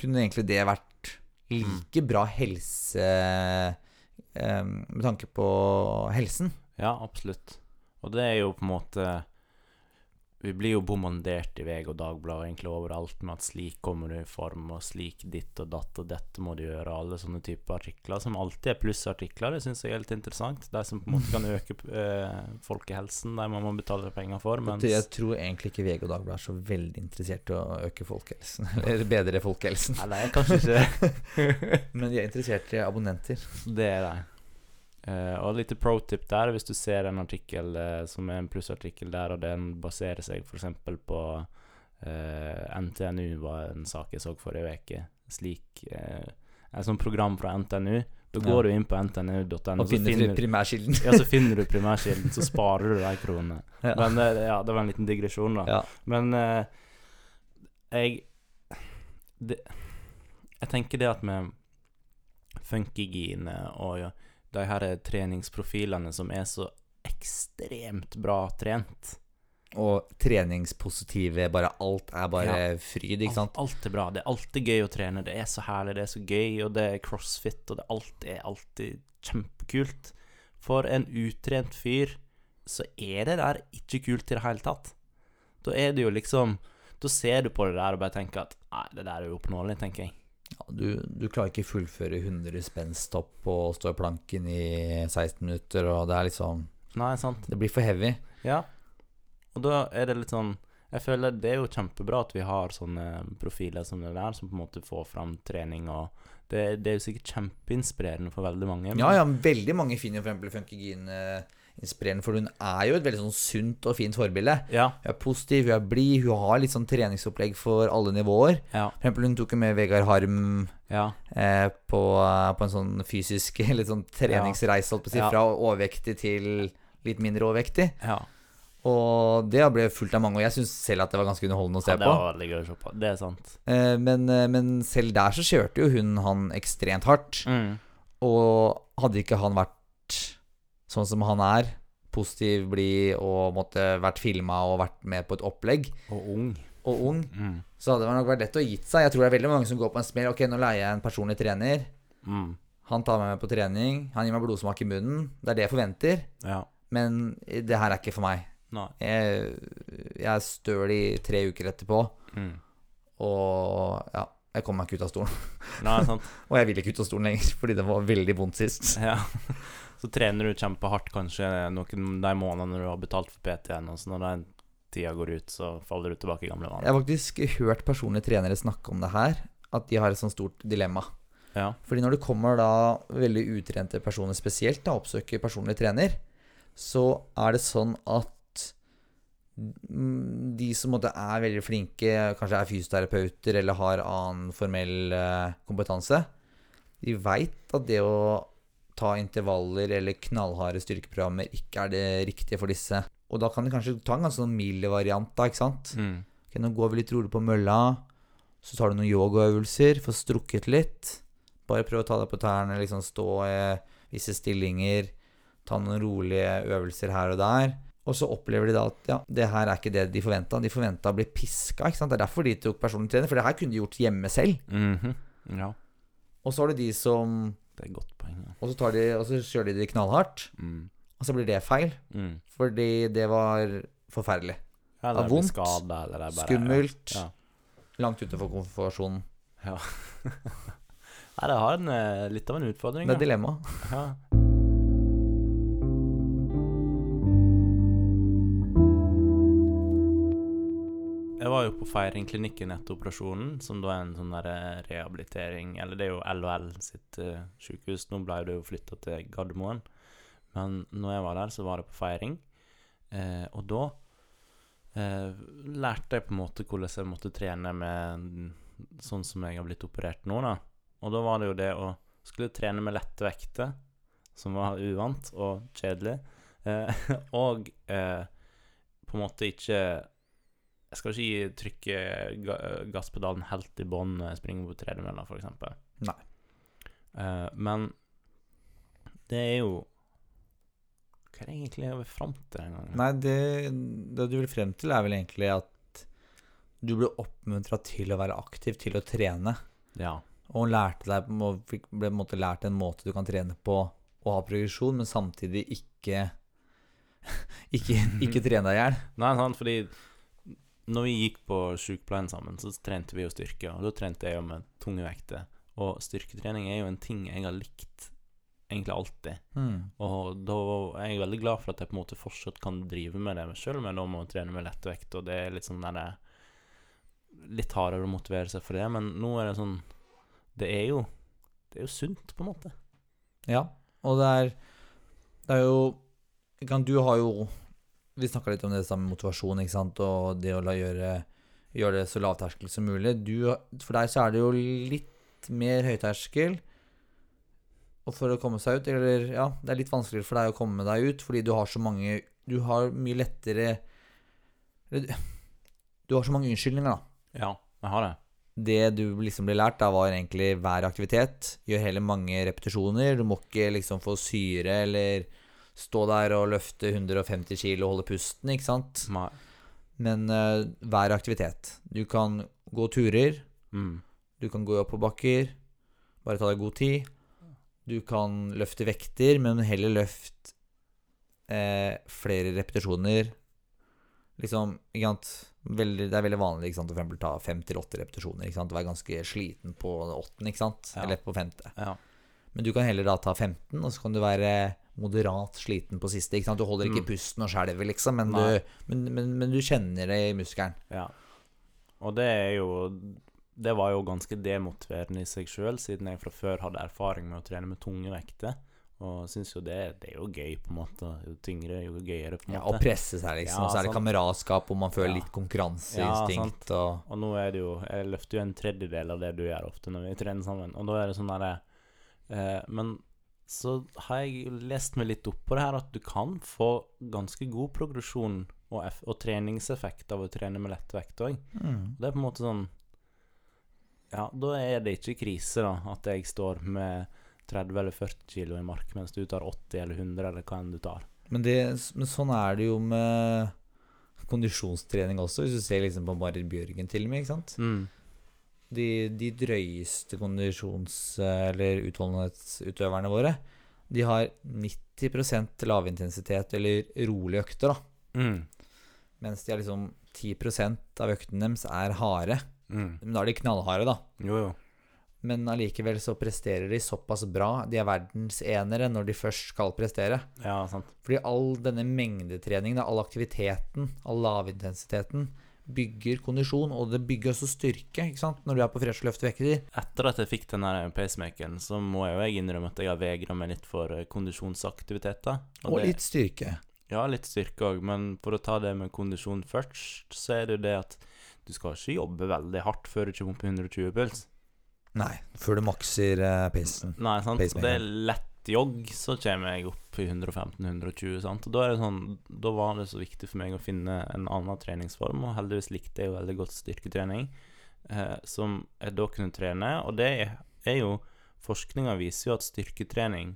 kunne egentlig det vært like bra helse eh, Med tanke på helsen. ja, absolutt. Og det er jo på en måte Vi blir jo bombardert i VG og Dagbladet egentlig overalt med at slik kommer du i form, og slik ditt og datt, og dette må du gjøre, og alle sånne typer artikler, som alltid er plussartikler. Det syns jeg er litt interessant. De som på en måte kan øke øh, folkehelsen, de må betale penger for. Mens Jeg tror egentlig ikke VG og Dagbladet er så veldig interessert i å øke folkehelsen. Eller bedre folkehelsen. Nei, det er kanskje ikke. Men de er interessert i abonnenter. Det er det. Eh, og litt pro tip der, hvis du ser en artikkel uh, som er en plussartikkel der, og den baserer seg f.eks. på uh, NTNU, var en sak jeg så forrige uke. Slik uh, Et sånt program fra NTNU. Da Ja. går du inn på ntnu.no, Og så finner primærkilden. ja, så finner du primærkilden, så sparer du de kronene. Ja. Men eh, ja, det var en liten digresjon, da. Ja. Men eh, jeg det, Jeg tenker det at med funkygine og ja, de her treningsprofilene som er så ekstremt bra trent Og treningspositive, bare alt er bare fryd, ikke sant? Alt, alt er bra. Det er alltid gøy å trene. Det er så herlig, det er så gøy, og det er crossfit, og det alt er alltid kjempekult. For en utrent fyr så er det der ikke kult i det hele tatt. Da er det jo liksom Da ser du på det der og bare tenker at nei, det der er jo oppnåelig, tenker jeg. Ja, du, du klarer ikke fullføre 100 spensthopp og stå i planken i 16 minutter, og det er liksom Nei, sant? Det blir for heavy. Ja. Og da er det litt sånn Jeg føler det er jo kjempebra at vi har sånne profiler som det der, som på en måte får fram trening og Det, det er jo sikkert kjempeinspirerende for veldig mange. men- Ja, ja, veldig mange finner jo for eksempel Funkygin eh, inspirerende, for hun er jo et veldig sånn sunt og fint forbilde. Ja, Hun er positiv, hun er blid, hun har litt sånn treningsopplegg for alle nivåer. ja, For eksempel hun tok med Vegard Harm ja. eh, på, eh, på en sånn fysisk litt sånn treningsreise, holdt på å si, fra overvektig til litt mindre overvektig. ja. Og det ble fulgt av mange, og jeg syns selv at det var ganske underholdende å se på. på. Det er sant. Eh, men, eh, men selv der så kjørte jo hun han ekstremt hardt. Mm. Og hadde ikke han vært sånn som han er, positiv, blid og måtte vært filma og vært med på et opplegg, Og ung. og ung, Mm. så hadde det nok vært lett å gitt seg. Jeg tror det er veldig mange som går på en smell. Ok, nå leier jeg en personlig trener. Mm. Han tar meg med på trening. Han gir meg blodsmak i munnen. Det er det jeg forventer. Ja. Men det her er ikke for meg. Jeg, jeg er støl i tre uker etterpå, Mm. og ja, jeg kommer meg ikke ut av stolen. Nei, sant. Og jeg vil ikke ut av stolen lenger, fordi det var veldig vondt sist. Ja. Så trener du kjempehardt kanskje noen de månedene du har betalt for PT-en, og så når den tida går ut, så faller du tilbake i gamle Jeg har faktisk hørt personlige trenere snakke om det her, at de har et sånt stort dilemma. Ja. Fordi når det kommer da veldig utrente personer spesielt, da oppsøker personlig trener, så er det sånn at de som er veldig flinke, kanskje er fysioterapeuter eller har annen formell eh, kompetanse, de veit at det å ta intervaller eller knallharde styrkeprogrammer ikke er det riktige for disse. Og da kan de kanskje ta en ganske sånn mild variant, da, ikke sant? Mm. Okay, nå går vi litt rolig på mølla. Så tar du noen yogaøvelser, får strukket litt. Bare prøv å ta deg på tærne, liksom stå i visse stillinger. Ta noen rolige øvelser her og der. Og så opplever de da at ja, det her er ikke det de forventa. De forventa å bli piska. ikke sant? Det er derfor de tok personlig trener, for det her kunne de gjort hjemme selv. Mhm. Ja, Og så har du de som det er godt poeng. Ja. Og så, tar de, og så kjører de det knallhardt, Mm. og så blir det feil. Mm. Fordi det var forferdelig. Ja, Det det vondt, eller det bare Skummelt. Ja. Langt utenfor komfortsonen. ja. Nei, det har en, eh, litt av en utfordring. Det er dilemma. Ja. Var jo på Feiringklinikken etter operasjonen, som da er en sånn der eh, rehabilitering Eller det er jo LHL sitt uh, sykehus. Nå ble det jo flytta til Gardermoen. Men når jeg var der, så var det på Feiring. Eh, og da eh, lærte jeg på en måte hvordan jeg måtte trene med sånn som jeg har blitt operert nå, da. Og da var det jo det å skulle trene med lette vekter, som var uvant og kjedelig. Eh, og eh, på en måte ikke Jeg skal ikke trykke ga gasspedalen helt i bånn når jeg springer på tredemølla, f.eks. Nei. Uh, men det er jo Hva er det egentlig jeg vil fram til den gangen? Nei, det, det du vil frem til, er vel egentlig at du ble oppmuntra til å være aktiv, til å trene. Ja. Og lærte deg fikk- ble på en måte lært en måte du kan trene på og ha progresjon, men samtidig ikke Ikke, ikke trene deg i hjel. Nei, sant, fordi når vi gikk på sykepleien sammen, så trente vi jo styrke, og da trente jeg jo med tunge vekter. Og styrketrening er jo en ting jeg har likt egentlig alltid. Mm. Og da er jeg veldig glad for at jeg på en måte fortsatt kan drive med det, selv men da må jeg trene med lettvekt, og det er litt sånn der det- Litt hardere å motivere seg for det, men nå er det sånn Det er jo Det er jo sunt, på en måte. Ja, og det er Det er jo Du har jo Vi snakka litt om det samme motivasjon, ikke sant, og det å la gjøre Gjøre det så lavterskel som mulig. Du, for deg så er det jo litt mer høyterskel. Og for å komme seg ut, eller ja, det er litt vanskeligere for deg å komme deg ut, fordi du har så mange Du har mye lettere eller, Du har så mange unnskyldninger, da. Ja, jeg har det. Det du liksom ble lært, da var egentlig hver aktivitet. Gjør heller mange repetisjoner. Du må ikke liksom få syre eller stå der og løfte 150 kilo og holde pusten, ikke sant. Nei. Men uh, hver aktivitet. Du kan gå turer. Mm. Du kan gå i oppoverbakker. Bare ta deg god tid. Du kan løfte vekter, men heller løft eh, flere repetisjoner. Liksom, ikke sant veldig, Det er veldig vanlig ikke sant, å for eksempel ta fem til åtte repetisjoner. Ikke sant? Være ganske sliten på åttende, ikke sant? Ja. Eller på femte. Ja. Men du kan heller da ta 15, og så kan du være moderat sliten på siste. Du holder ikke Mm. pusten og skjelver, liksom, men du, men, men, men du kjenner det i muskelen. Ja. Og det er jo Det var jo ganske demotiverende i seg sjøl, siden jeg fra før hadde erfaring med å trene med tunge vekter. Og syns jo det, det er jo gøy, på en måte. Jo tyngre, jo gøyere, på en måte. Ja. Å presse seg, liksom. Ja, og så er det kameratskap, og man føler Ja. litt konkurranseinstinkt. og Og nå er det jo Jeg løfter jo en tredjedel av det du gjør ofte når vi trener sammen. Og da er det sånn derre eh, Men så har jeg lest meg litt opp på det her at du kan få ganske god progresjon og, og treningseffekt av å trene med lettvekt òg. mm. Det er på en måte sånn Ja, da er det ikke krise, da, at jeg står med 30 eller 40 kilo i mark, mens du tar 80 eller 100, eller hva enn du tar. Men, det, men sånn er det jo med kondisjonstrening også, hvis du ser liksom på Marit Bjørgen til og med. ikke sant? Mm. De, de drøyeste kondisjons- eller utholdenhetsutøverne våre, de har 90% lavintensitet eller rolige økter, da. Mm. Mens de har liksom 10% av øktene deres er harde. Mm. Men da er de knallharde, da. Jo, jo. Men allikevel så presterer de såpass bra. De er verdensenere når de først skal prestere. Ja, sant. Fordi all denne mengdetreningen, all aktiviteten, all lavintensiteten, bygger kondisjon, og det bygger også styrke, ikke sant, når du er på fresh løftevekter. Etter at jeg fikk den pacemakeren, så må jeg jo jeg innrømme at jeg har vegra meg litt for eh, kondisjonsaktiviteter. Og det- litt styrke. Ja, litt styrke òg, men for å ta det med kondisjon først, så er det jo det at du skal ikke jobbe veldig hardt før du kommer opp i 120 puls. Nei, før du makser uh, pacen. Nei, sant. Det er lett jogg, så kommer jeg opp i 115-120, sant. Og da sånn Da var det så viktig for meg å finne en annen treningsform, og heldigvis likte jeg jo veldig godt styrketrening, eh, som jeg da kunne trene, og det er jo Forskninga viser jo at styrketrening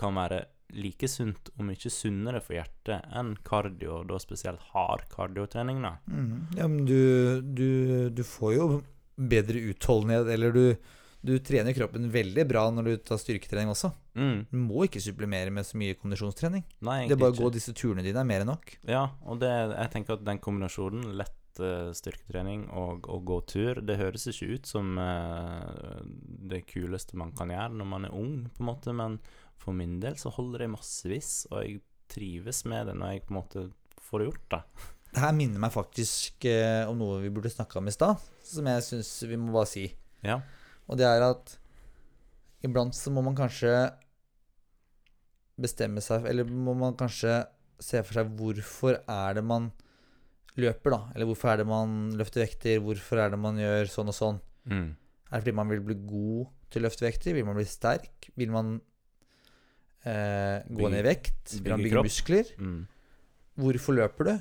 kan være like sunt, om ikke sunnere for hjertet, enn kardio, da spesielt hard kardiotrening, da. Mm. Ja, men du, du, du får jo bedre utholdenhet, eller du, du trener kroppen veldig bra når du tar styrketrening også. Mm. Du må ikke supplemere med så mye kondisjonstrening. Nei, Det er bare å gå disse turene dine er mer enn nok. Ja, og det, jeg tenker at den kombinasjonen, lett eh, styrketrening og å gå tur, det høres ikke ut som eh, det kuleste man kan gjøre når man er ung, på en måte, men for min del så holder det massevis, og jeg trives med det når jeg på en måte får gjort det. Det her minner meg faktisk eh, om noe vi burde snakka om i stad, som jeg syns vi må bare si. Ja. Og det er at iblant så må man kanskje bestemme seg Eller må man kanskje se for seg hvorfor er det man løper, da? Eller hvorfor er det man løfter vekter? Hvorfor er det man gjør sånn og sånn? Mm. Er det fordi man vil bli god til å løfte vekter? Vil man bli sterk? Vil man eh, gå Bygge- ned i vekt? Vil man bygge kropp. muskler? Mm. Hvorfor løper du?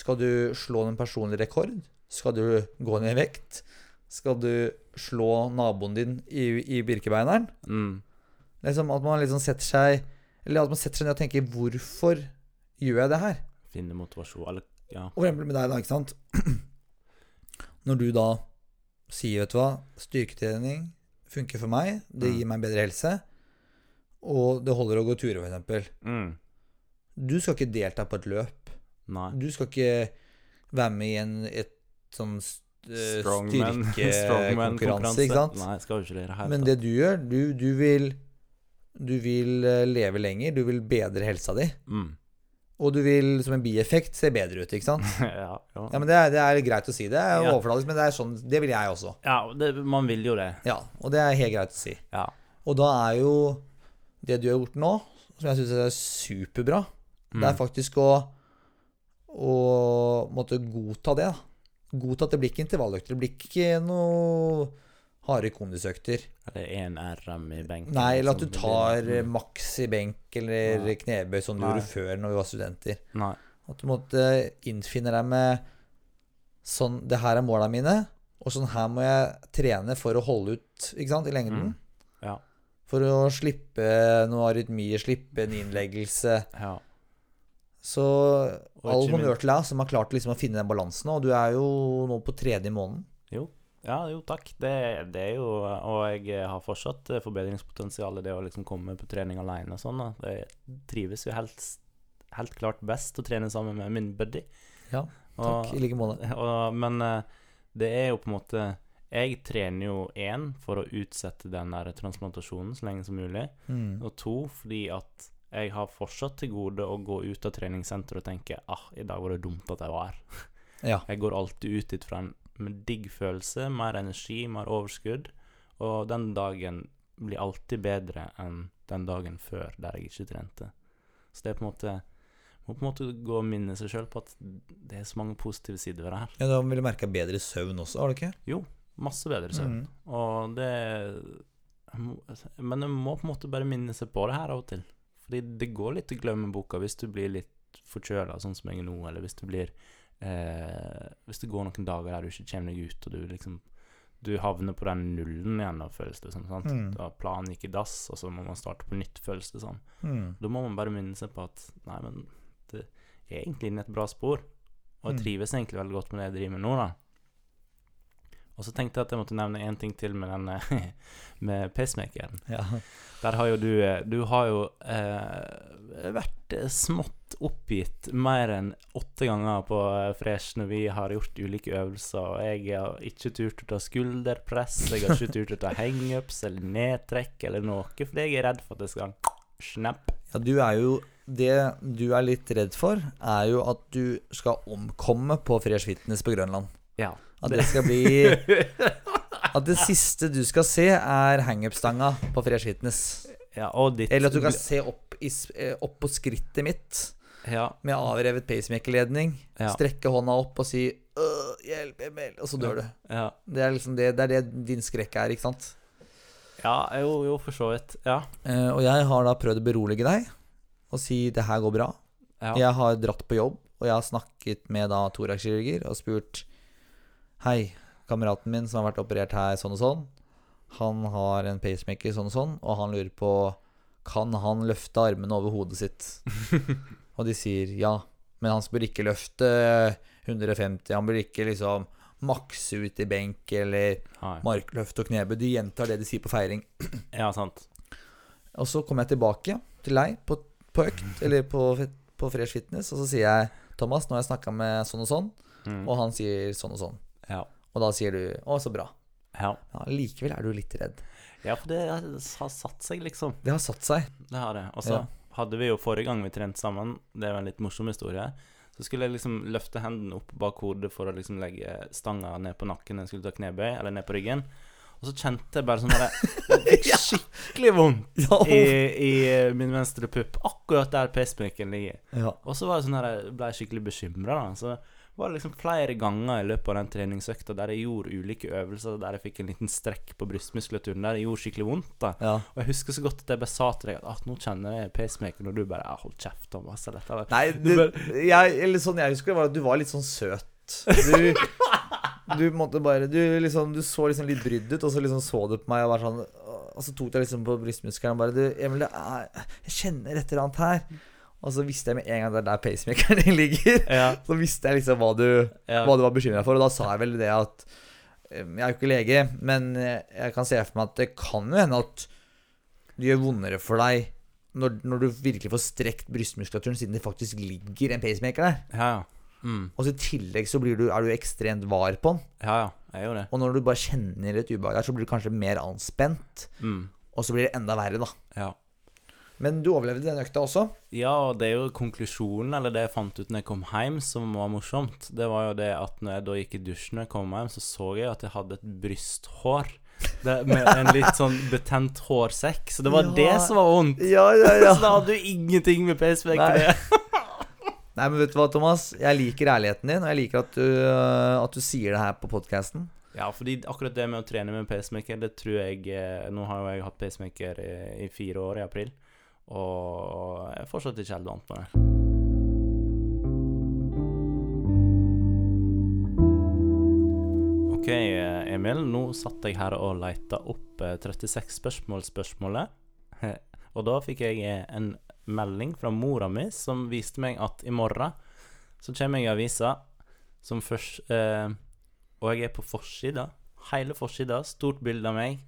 Skal du slå en personlig rekord? Skal du gå ned i vekt? Skal du slå naboen din i, i Birkebeineren? Mm. Liksom at man liksom setter seg Eller at man setter seg ned og tenker Hvorfor gjør jeg det her? Finne motivasjon, eller ja. Og eksempel med deg, da, ikke sant? Når du da sier, vet du hva, styrketrening funker for meg, det Mm. gir meg bedre helse, og det holder å gå turer, eksempel. Mm. Du skal ikke delta på et løp. Nei. Du skal ikke være med i en et sånn styrkekonkurranse, ikke sant? Nei, skal jo ikke det i Men det du gjør, du, du vil Du vil eh, leve lenger, du vil bedre helsa di. mm. Og du vil som en bieffekt se bedre ut, ikke sant? ja, ja. Ja, men det er, det er greit å si. Det er Ja. overfladisk, men det er sånn Det vil jeg også. ja det, man vil jo det. Ja, og det er helt greit å si. Ja. Og da er jo det du har gjort nå, som jeg syns er superbra, det er Mm. faktisk å å måtte godta det. da. Godta at det blir ikke intervalløkter. Det blir ikke noe harde kondisøkter. Eller én RM i benk? Nei, eller at du liksom, tar eh, mm. maks i benk eller Nei. knebøy som du Nei. gjorde før når vi var studenter. Nei. At du måtte innfinne deg med sånn Det her er måla mine, og sånn her må jeg trene for å holde ut ikke sant, i lengden. Mm. Ja. For å slippe noe arytmier, slippe en innleggelse. ja. Så Og all honnør til deg som har klart liksom å finne den balansen. Og du er jo nå på tredje måneden. Ja, jo takk. Det, det er jo Og jeg har fortsatt forbedringspotensial i det å liksom komme på trening alene og sånn. Jeg trives jo helt, helt klart best å trene sammen med min buddy. Ja, Takk, i like måte. Og, men eh, det er jo på en måte Jeg trener jo én for å utsette den der transplantasjonen så lenge som mulig. Mm. Og to fordi at Jeg har fortsatt til gode å gå ut av treningssenteret og tenke ah, i dag var det dumt at jeg var her. Ja. Jeg går alltid ut dit fra en med digg følelse, mer energi, mer overskudd. Og den dagen blir alltid bedre enn den dagen før der jeg ikke trente. Så det er på en måte Må på en måte gå og minne seg sjøl på at det er så mange positive sider ved det her. ja da vil du merke bedre søvn også, har du ikke? Jo, Masse bedre søvn. Mm. Og det Men en må på en måte bare minne seg på det her av og til. Fordi det går litt i glemmeboka hvis du blir litt forkjøla, sånn som jeg er nå, eller hvis du blir eh, Hvis det går noen dager der du ikke kommer deg ut, og du liksom Du havner på den nullen igjen, da, føles det som. sant? Mm. Da planen gikk i dass, og så må man starte på nytt, føles det som. Mm. Da må man bare minne seg på at Nei, men det er egentlig inne et bra spor. Og jeg Mm. trives egentlig veldig godt med det jeg driver med nå, da. Og så tenkte jeg at jeg måtte nevne én ting til med den eh, med pacemakeren. Ja. Der har jo du eh, Du har jo eh, vært eh, smått oppgitt mer enn åtte ganger på Fresh når vi har gjort ulike øvelser. Og jeg har ikke turt å ta skulderpress, jeg har ikke turt å ta hangups eller nedtrekk eller noe, fordi jeg er redd for at det skal Snap ja, du er jo Det du er litt redd for, er jo at du skal omkomme på Fresh Fitness på Grønland. Ja. At det skal bli At det siste du skal se, er hangup-stanga på Fresh Fitness. ja Eller at du kan se opp, i, eh, opp på skrittet mitt Ja. med avrevet pacemaker-ledning. Ja. Strekke hånda opp og si Hjelp, 'Hjelp, Emil', og så dør du. Ja. Det er liksom det, det er det din skrekk er, ikke sant? ja, jo, jo, for så vidt. Ja. Eh, og jeg har da prøvd å berolige deg og si 'det her går bra'. ja. Jeg har dratt på jobb, og jeg har snakket med da thoraxkirurger og spurt Hei, kameraten min som har vært operert her sånn og sånn, han har en pacemaker sånn og sånn, og han lurer på Kan han løfte armene over hodet sitt? og de sier ja, men han bør ikke løfte 150, han bør ikke liksom makse ut i benk eller Hei. markløft og knebøy. De gjentar det de sier på feiring. ja, sant. Og så kommer jeg tilbake til deg på, på økt, eller på, på Fresh Fitness, og så sier jeg Thomas, nå har jeg snakka med sånn og sånn, Mm. og han sier sånn og sånn. Ja. Og da sier du 'Å, så bra'. ja. Ja, Likevel er du litt redd. Ja, for det har satt seg, liksom. Det har satt seg. Det har det. Og så Ja. hadde vi jo forrige gang vi trente sammen, det er en litt morsom historie, så skulle jeg liksom løfte hendene opp bak hodet for å liksom legge stanga ned på nakken når jeg skulle ta knebøy, eller ned på ryggen. Og så kjente jeg bare sånn at det fikk skikkelig vondt Ja. i, i min venstre pupp, akkurat der pacemakeren ligger. ja. Og så var jeg sånn her, jeg ble skikkelig bekymra, da. Så var det liksom flere ganger i løpet av den treningsøkta der jeg gjorde ulike øvelser der jeg fikk en liten strekk på brystmuskulaturen der det gjorde skikkelig vondt. da ja. og jeg husker så godt at jeg bare sa til deg at ah, nå kjenner jeg pacemaker, og du bare ah, 'hold kjeft', Thomas. Dette, eller. Nei, det, jeg, eller sånn jeg husker det, var at du var litt sånn søt. Du, du måtte bare Du liksom Du så liksom litt brydd ut, og så liksom så du på meg og var sånn Og så tok jeg liksom på brystmuskelen og bare Du, Emil, Jeg kjenner et eller annet her. Og så visste jeg med en gang det er der pacemakeren din ligger. Ja, Så visste jeg liksom hva du, ja, hva du var bekymra for, og da sa jeg vel det at eh, Jeg er jo ikke lege, men eh, jeg kan se for meg at det kan jo hende at det gjør vondere for deg når, når du virkelig får strekt brystmuskulaturen, siden det faktisk ligger en pacemaker der. ja. Mm. Og så i tillegg så blir du, er du ekstremt var på den. ja, ja. Jeg gjør det. Og når du bare kjenner et ubehag der, så blir du kanskje mer anspent. Mm. Og så blir det enda verre, da. Ja. Men du overlevde den økta også. ja, og det er jo konklusjonen, eller det jeg fant ut når jeg kom hjem, som var morsomt. Det var jo det at når jeg da gikk i dusjen og kom hjem, så så jeg at jeg hadde et brysthår. Det, med en litt sånn betent hårsekk. Så det var Ja. det som var vondt. Ja, ja, ja. Så da hadde du ingenting med pacemaker å gjøre. Nei, men vet du hva, Thomas? Jeg liker ærligheten din, og jeg liker at du, øh, at du sier det her på podkasten. Ja, fordi akkurat det med å trene med pacemaker, det tror jeg eh, Nå har jo jeg hatt pacemaker i, i fire år, i april, og jeg er fortsatt ikke helt vant med det. Ok, eh, Emil, nå satt jeg her og leita opp eh, 36 spørsmål-spørsmålet. Og da fikk jeg eh, en melding fra mora mi som viste meg at i morgen så kommer jeg i avisa som først eh, Og jeg er på forsida. Hele forsida. Stort bilde av meg.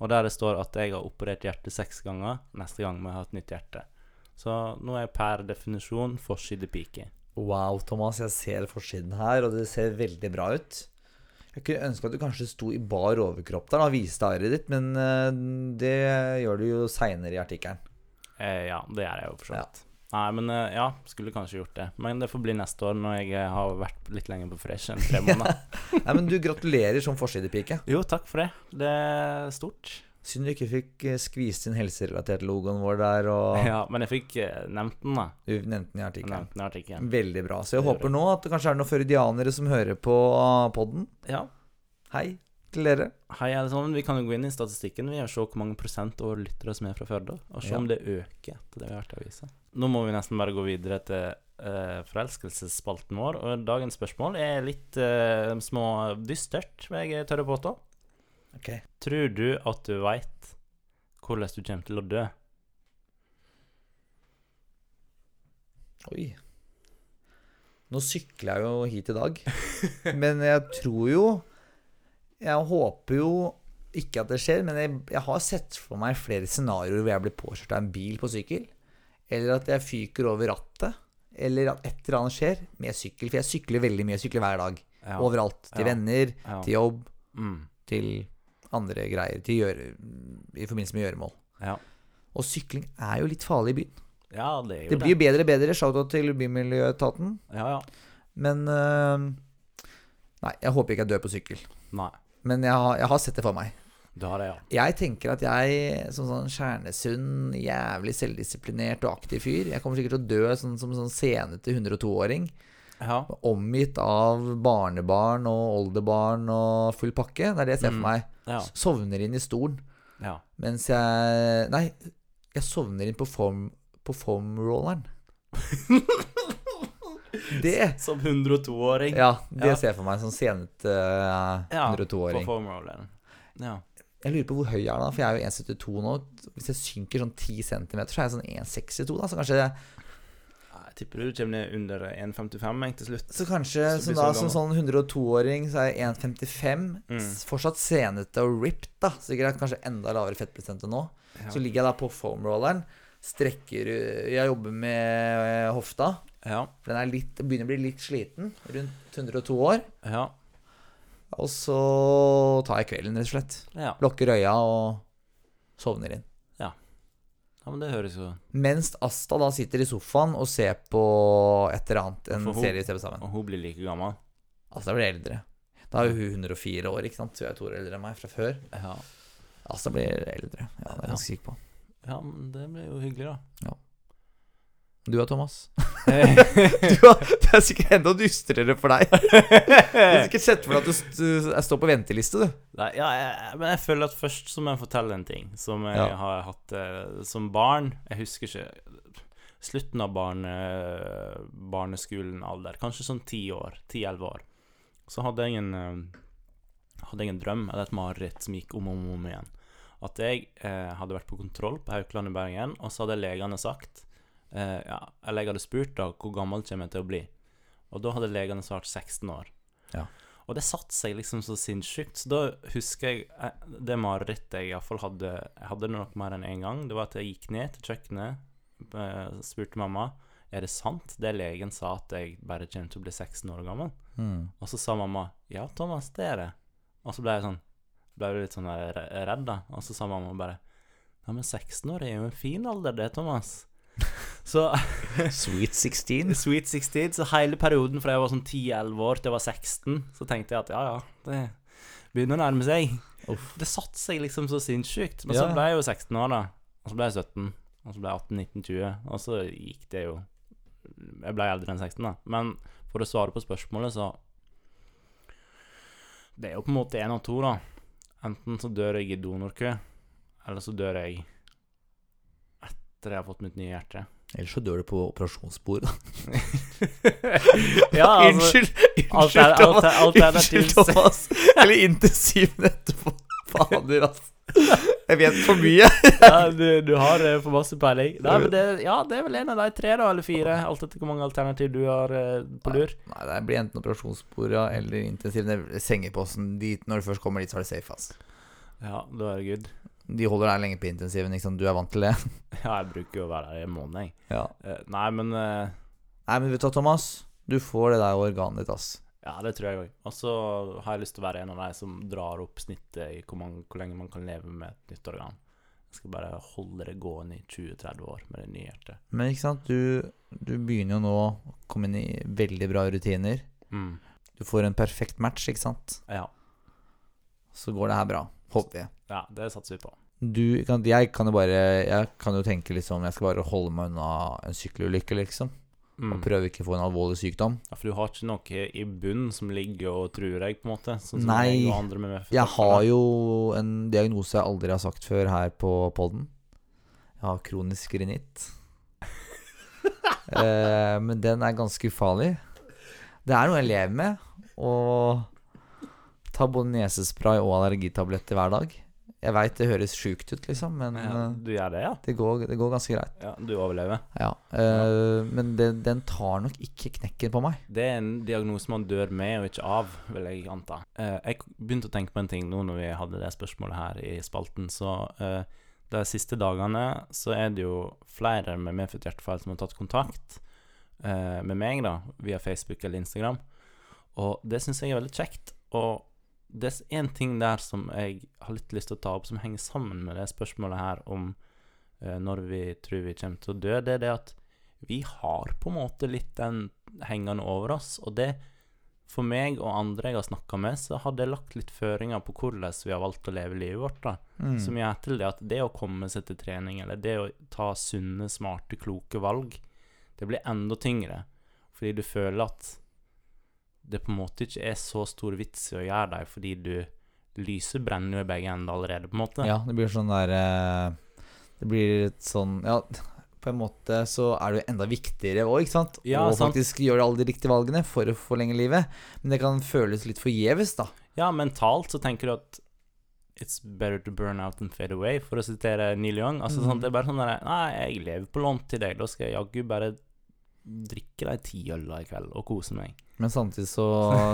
Og der det står at jeg har operert hjertet seks ganger. Neste gang må jeg ha et nytt hjerte. Så nå er jeg per definisjon forsidepike. Wow, Thomas, jeg ser forsiden her, og det ser veldig bra ut. Jeg kunne ønske at du kanskje sto i bar overkropp der og viste arret ditt, men øh, det gjør du jo seinere i artikkelen. Eh, ja, det gjør jeg jo for så vidt. Nei, men eh, ja, skulle kanskje gjort det. Men det får bli neste år når jeg eh, har vært litt lenger på fresh enn tre måneder. Nei, men du gratulerer som forsidepike. jo, takk for det. Det er stort. Synd du ikke fikk eh, skvist inn helserelatert logoen vår der, og Ja, men jeg fikk nevnt den, da. du nevnte den i artikkelen. artikkelen. Veldig bra. Så jeg håper nå at det kanskje er noen førdianere som hører på podden. Ja. Hei dere. Hei, alle sammen. Vi kan jo gå inn i statistikken Vi og se hvor mange prosent av lyttere som er fra Førde, og se Ja. om det øker etter det vi har hørt i avisa. Nå må vi nesten bare gå videre til uh, forelskelsesspalten vår, og dagens spørsmål er litt uh, små dystert, vil jeg tørre påstå. Okay. Tror du at du veit hvordan du kommer til å dø? Oi. Nå sykler jeg jo hit i dag, men jeg tror jo Jeg håper jo ikke at det skjer, men jeg, jeg har sett for meg flere scenarioer hvor jeg blir påkjørt av en bil på sykkel, eller at jeg fyker over rattet, eller at et eller annet skjer med sykkel. For jeg sykler veldig mye, jeg sykler hver dag. Ja. Overalt. Til Ja. venner, Ja. til jobb, Mm. til andre greier. Til gjøre, I forbindelse med gjøremål. Ja. Og sykling er jo litt farlig i byen. ja, det Det blir jo bedre og bedre. Shout-out til Bymiljøetaten. Ja, ja. Men uh, Nei, jeg håper ikke jeg dør på sykkel. Nei. Men jeg har, jeg har sett det for meg. Du har det, ja. Jeg tenker at jeg som sånn kjernesunn, jævlig selvdisiplinert og aktiv fyr Jeg kommer sikkert til å dø sånn, som sånn senete 102-åring. Ja. Omgitt av barnebarn og oldebarn og full pakke. Det er det jeg ser for Mm. meg. Ja. Sovner inn i stolen ja. mens jeg Nei, jeg sovner inn på foam på foam-rolleren. det Som 102-åring. Ja, det Ja. ser jeg for meg. Sånn senete uh, 102-åring. På formrolleren. Ja. Jeg lurer på hvor høy jeg er da, for jeg er jo 1,72 nå. Hvis jeg synker sånn 10 cm, så er jeg sånn 1,62, da. Så kanskje, Jeg tipper du kommer ned under 1,55 jeg, til slutt. så kanskje Så som da, så som sånn 102-åring, så er jeg 1,55. Mm. Fortsatt senete og ripped, da. Sikkert kanskje enda lavere fettprosent enn nå. Ja. Så ligger jeg da på foam-rolleren. Strekker Jeg jobber med eh, hofta. Ja. For den litt, begynner å bli litt sliten. Rundt 102 år. Ja. Og så tar jeg kvelden, rett og slett. Ja. Lukker øya og sovner inn. ja, men det høres jo Mens Asta da sitter i sofaen og ser på et eller annet. En hun- serie vi ser på sammen. Og hun blir like gammel. Asta blir eldre. Da er hun 104 år, ikke sant. Hun er to år eldre enn meg fra før. Ja. Asta blir eldre. Ja, det er jeg ganske sikker på. ja, men det blir jo hyggelig, da. Du da, Thomas? Du har, det er sikkert enda dystrere for deg. Du har sikkert sett for deg at du du jeg står på venteliste, du. Nei, ja, jeg, men jeg føler at først så må jeg fortelle en ting som jeg Ja. har hatt eh, som barn. Jeg husker ikke Slutten av barne, barneskolen-alder, kanskje sånn ti år, ti-elleve år, så hadde jeg en eh, Hadde jeg en drøm, eller et mareritt, som gikk om og om, om igjen. At jeg eh, hadde vært på kontroll på Haukeland i Bergen, og så hadde legene sagt eh, ja, Eller jeg hadde spurt da hvor gammel kommer jeg til å bli. Og da hadde legene svart 16 år. Ja. Og det satte seg liksom så sinnssykt. Så da husker jeg eh, det marerittet jeg iallfall hadde Jeg hadde det nok mer enn én en gang. Det var at jeg gikk ned til kjøkkenet, eh, spurte mamma er det sant det legen sa at jeg bare kommer til å bli 16 år gammel. Og så sa mamma ja, Thomas, det er det. Og så ble jeg sånn Ble jeg litt sånn redd, da. Og så sa mamma bare Ja, men 16 år er jo en fin alder, det, Thomas. Så Sweet 16. Sweet 16. Så hele perioden fra jeg var sånn 10-11 år til jeg var 16, så tenkte jeg at ja, ja, det begynner å nærme seg. Uff. Det satte seg liksom så sinnssykt. Men Ja. så ble jeg jo 16 år, da. Og så ble jeg 17. Og så ble jeg 18, 19, 20. Og så gikk det jo Jeg ble eldre enn 16, da. Men for å svare på spørsmålet, så Det er jo på en måte én av to, da. Enten så dør jeg i donorkø, eller så dør jeg etter jeg har fått mitt nye hjerte. Ellers så dør du på operasjonsbordet. ja, altså Unnskyld! Unnskyld, Thomas. alter- alternativ Unnskyld, Thomas. Eller intensiven etterpå. Fader, altså. Jeg vet for mye. ja, du, du har eh, for masse peiling. Nei, men det, ja, det er vel en av de tre, da, eller fire. Alt etter hvor mange alternativ du har eh, på lur. Nei, det blir enten operasjonsbord ja, eller intensiv sengeposten. Dit, når du først kommer dit, så er det safe, altså. Ja, da er det good. De holder deg lenge på intensiven, ikke sant. Du er vant til det. Ja, jeg bruker jo å være her i en måned, jeg. Ja. Uh, nei, men uh... Nei, men vet du hva, Thomas? Du får det der organet ditt, ass. Ja, det tror jeg òg. Og så har jeg lyst til å være en av de som drar opp snittet i hvor, man, hvor lenge man kan leve med et nytt organ. Jeg skal bare holde det gående i 20-30 år med det nye hjertet. Men ikke sant, du, du begynner jo nå å komme inn i veldig bra rutiner. Mm. Du får en perfekt match, ikke sant. Ja. Så går det her bra. Håper vi. Ja, det satser vi på. Du, jeg kan jo bare Jeg kan jo tenke liksom Jeg skal bare holde meg unna en sykkelulykke, liksom. Mm. Og prøve ikke å få en alvorlig sykdom. Ja, for du har ikke noe i bunnen som ligger og truer deg, på en måte? Sånn Nei, jeg med Jeg har jo en diagnose jeg aldri har sagt før her på podden. Jeg har kronisk rinitt. eh, men den er ganske ufarlig. Det er noe jeg lever med. Å ta både nesespray og allergitabletter hver dag. Jeg veit det høres sjukt ut, liksom, men ja, eh, Du gjør det, ja? det, går, det går ganske greit. Ja, Du overlever. Ja. Eh, men den, den tar nok ikke knekken på meg. Det er en diagnose man dør med og ikke av, vil jeg anta. Eh, jeg begynte å tenke på en ting nå når vi hadde det spørsmålet her i spalten. Så de siste dagene så er det jo flere med medfødt hjertefeil som har tatt kontakt med meg da, via Facebook eller Instagram. Og det syns jeg er veldig kjekt. Og det er én ting der som jeg har litt lyst til å ta opp, som henger sammen med det spørsmålet her om eh, når vi tror vi kommer til å dø. Det er det at vi har på en måte litt den hengende over oss. Og det, for meg og andre jeg har snakka med, så har det lagt litt føringer på hvordan vi har valgt å leve livet vårt. da. Mm. Som gjør til det at det å komme seg til trening, eller det å ta sunne, smarte, kloke valg, det blir enda tyngre. Fordi du føler at det på en måte ikke er så stor vits i å gjøre dem, fordi du Lyset brenner jo i begge ender allerede, på en måte. Ja, det blir sånn der eh, Det blir et sånn Ja, på en måte så er det jo enda viktigere òg, ikke sant? Ja, og sant. faktisk gjøre alle de riktige valgene for å forlenge livet. Men det kan føles litt forgjeves, da. Ja, mentalt så tenker du at It's better to burn out than fade away, for å sitere Neil Young. Altså, sånn, Mhm. det er bare sånn der Nei, jeg lever på lånt til deg, da skal jeg jaggu bare drikke de ti øla i kveld og kose meg. Men samtidig så,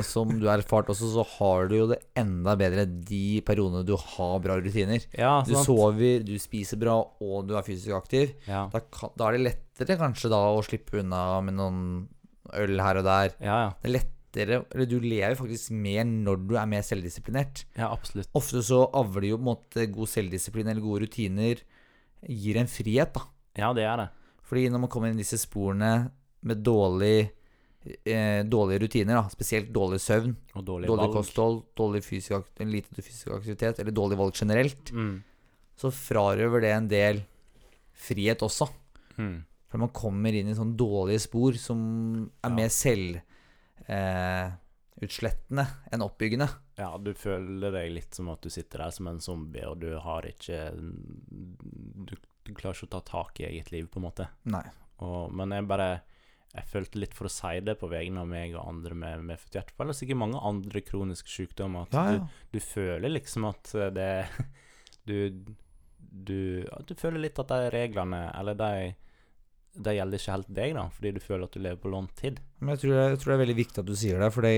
som du har erfart også, så har du jo det enda bedre de periodene du har bra rutiner. Ja, Du sover, du spiser bra, og du er fysisk aktiv. Ja, Da, da er det lettere kanskje da å slippe unna med noen øl her og der. ja, ja. Det er lettere Eller du lever faktisk mer når du er mer selvdisiplinert. ja absolutt. Ofte så avler jo på en måte god selvdisiplin eller gode rutiner gir en frihet, da. Ja, det er det. Fordi når man kommer inn i disse sporene med dårlig, eh, dårlige rutiner, da, spesielt dårlig søvn, Og dårlig, dårlig kosthold, dårlig fysisk, lite fysisk aktivitet eller dårlig valg generelt, Mm. så frarøver det en del frihet også. Mm. For man kommer inn i sånne dårlige spor som er Ja. mer selvutslettende eh, enn oppbyggende. Ja, du føler deg litt som at du sitter der som en zombie, og du har ikke Du, du klarer ikke å ta tak i eget liv, på en måte. Nei. Og, men jeg bare Jeg følte litt for å si det på vegne av meg og andre med medfødt hjertefeil, og sikkert mange andre kroniske sykdommer. At Ja, ja. Du, du føler liksom at det Du Du, du føler litt at de reglene, eller de De gjelder ikke helt deg, da, fordi du føler at du lever på lånt tid. Men jeg tror, jeg tror det er veldig viktig at du sier det, fordi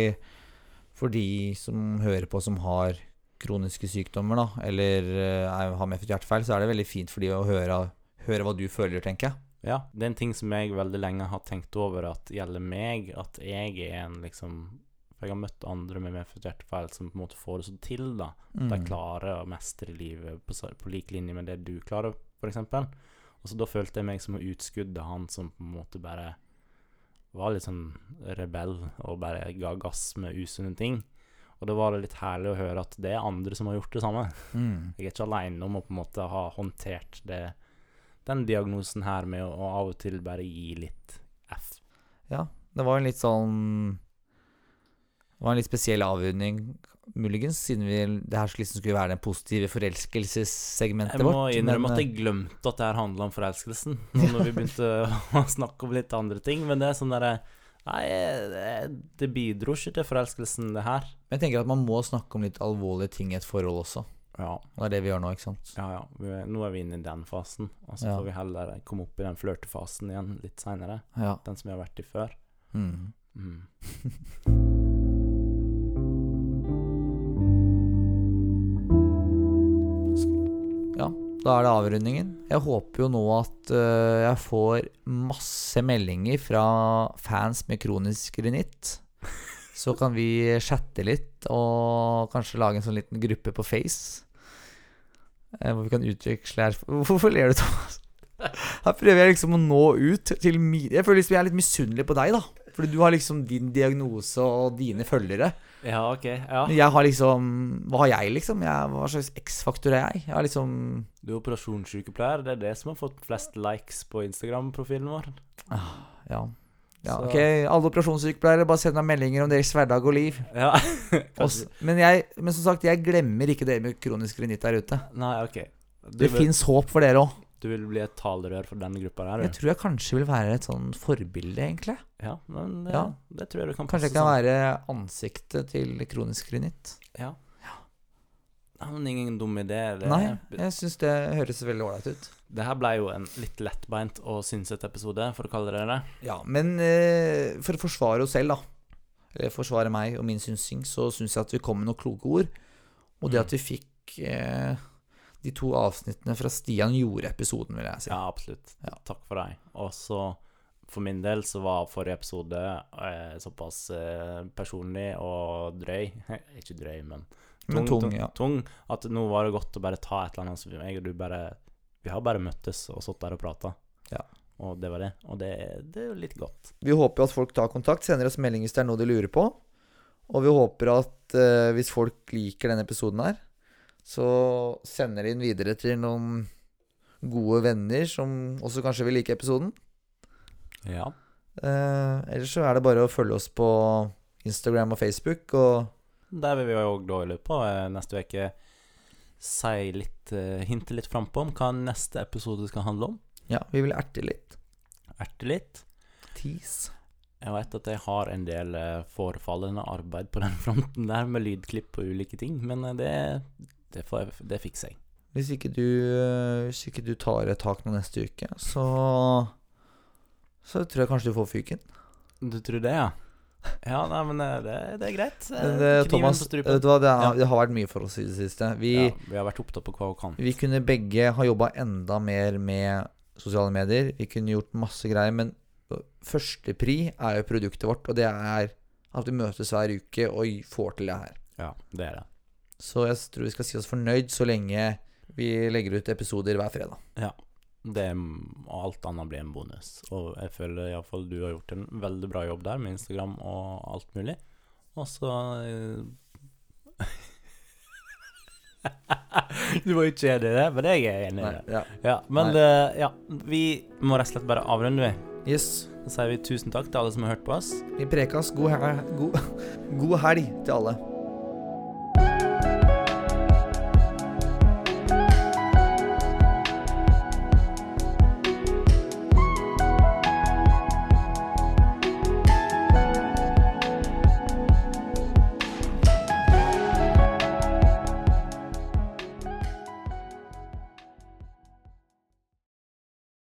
for de som hører på som har kroniske sykdommer, da, eller eh, er, har medfødt hjertefeil, så er det veldig fint for de å høre, høre hva du føler, tenker jeg. Ja, det er en ting som jeg veldig lenge har tenkt over at gjelder meg, at jeg er en liksom For jeg har møtt andre med medfødt hjertefeil som på en måte får det så til, da. De Mm. klarer å mestre livet på, på lik linje med det du klarer, f.eks. Og så da følte jeg meg som å utskudde han som på en måte bare var litt sånn rebell og bare ga gass med usunne ting. Og da var det litt herlig å høre at det er andre som har gjort det samme. Mm. Jeg er ikke aleine om å på en måte ha håndtert det, den diagnosen her med å, å av og til bare gi litt F. Ja, det var en litt sånn Det var en litt spesiell avrunding, muligens, siden vi, det her liksom skulle være det positive forelskelsessegmentet vårt. Jeg må innrømme at jeg glemte at det her handla om forelskelsen, når vi begynte å snakke om litt andre ting. Men det er sånn derre Nei, det, det bidro ikke til forelskelsen, det her. Men jeg tenker at man må snakke om litt alvorlige ting i et forhold også. Ja, Og det er det vi gjør nå, ikke sant? ja. ja. Nå er vi inne i den fasen. Og så Ja. får vi heller komme opp i den flørtefasen igjen litt seinere. Ja. Den som vi har vært i før. Mm. Mm. da er det avrundingen. Jeg håper jo nå at uh, jeg får masse meldinger fra fans med kronisk rinitt. Så kan vi chatte litt og kanskje lage en sånn liten gruppe på Face. Uh, hvor vi kan utveksle Hvorfor ler du, Thomas? Her prøver jeg liksom å nå ut til mine Jeg føler liksom jeg er litt misunnelig på deg, da. Fordi du har liksom din diagnose og dine følgere. Ja, ok. Ja. Jeg har liksom Hva har jeg, liksom? Jeg, hva slags X-faktor er jeg? Jeg har liksom Du er operasjonssykepleier. Det er det som har fått flest likes på Instagram-profilen vår. ah, Ja. ja ok, alle operasjonssykepleiere, bare send meg meldinger om deres hverdag og liv. Ja. Også, men, jeg, men som sagt, jeg glemmer ikke dere med kronisk rinitt der ute. Nei, ok. Du Det vil, fins håp for dere òg. Du vil bli et talerør for denne gruppa der, Jeg tror jeg kanskje vil være et sånn forbilde, egentlig. Ja, men det, Ja. det tror jeg du kan Kanskje jeg kan sånn. være ansiktet til kronisk rinitt. Ja. ja. Men ingen dum idé. Det, Nei, jeg syns det høres veldig ålreit ut. det her ble jo en litt lettbeint og synsete episode, for å kalle det det. Ja, men eh, for å forsvare oss selv, da, eller forsvare meg og min synsing, så syns jeg at vi kom med noen kloke ord. Og det Mm. at vi fikk eh, de to avsnittene fra Stian gjorde episoden, vil jeg si. Ja, absolutt. Ja. Takk for deg. Og så for min del så var forrige episode eh, såpass eh, personlig og drøy Ikke drøy, men Men tung, ja. tung at nå var det godt å bare ta et eller annet som jeg og du bare Vi har bare møttes og sittet der og prata. Ja. Og det var det. Og det, det er jo litt godt. Vi håper at folk tar kontakt, sender oss melding hvis det er noe de lurer på. Og vi håper at eh, hvis folk liker denne episoden her, så sender de den videre til noen gode venner som også kanskje vil like episoden. Ja. Eh, ellers så er det bare å følge oss på Instagram og Facebook. Og Der vil vi òg da i løpet av eh, neste uke si litt eh, Hinte litt frampå om hva neste episode skal handle om. ja, vi vil erte litt. Erte litt. Tease. Jeg vet at jeg har en del eh, forefallende arbeid på den fronten der, med lydklipp og ulike ting, men det, det, får jeg, det fikser jeg. Hvis ikke du, eh, hvis ikke du tar et tak nå neste uke, så Så tror jeg kanskje du får fyken. Du tror det, ja? Ja, nei, men eh, det, det er greit. Eh, Men, eh, kniven Thomas, vet du hva, det, er, Ja. det har vært mye for oss i det siste. Vi, Ja, vi har vært opptatt på hva vi kan. vi kunne begge ha jobba enda mer med sosiale medier. Vi kunne gjort masse greier, men førstepri er jo produktet vårt, og det er at vi møtes hver uke og får til det her. Ja, det er det. Så jeg tror vi skal si oss fornøyd så lenge vi legger ut episoder hver fredag. det er, og alt annet blir en bonus. Og jeg føler iallfall du har gjort en veldig bra jobb der med Instagram og alt mulig. Og så eh, Du var ikke enig i det, men jeg er enig i det. ja. Ja, men Nei. eh, ja, vi må rett og slett bare avrunde, vi. Yes. Så sier vi tusen takk til alle som har hørt på oss. Vi prekas. God, god, god helg til alle.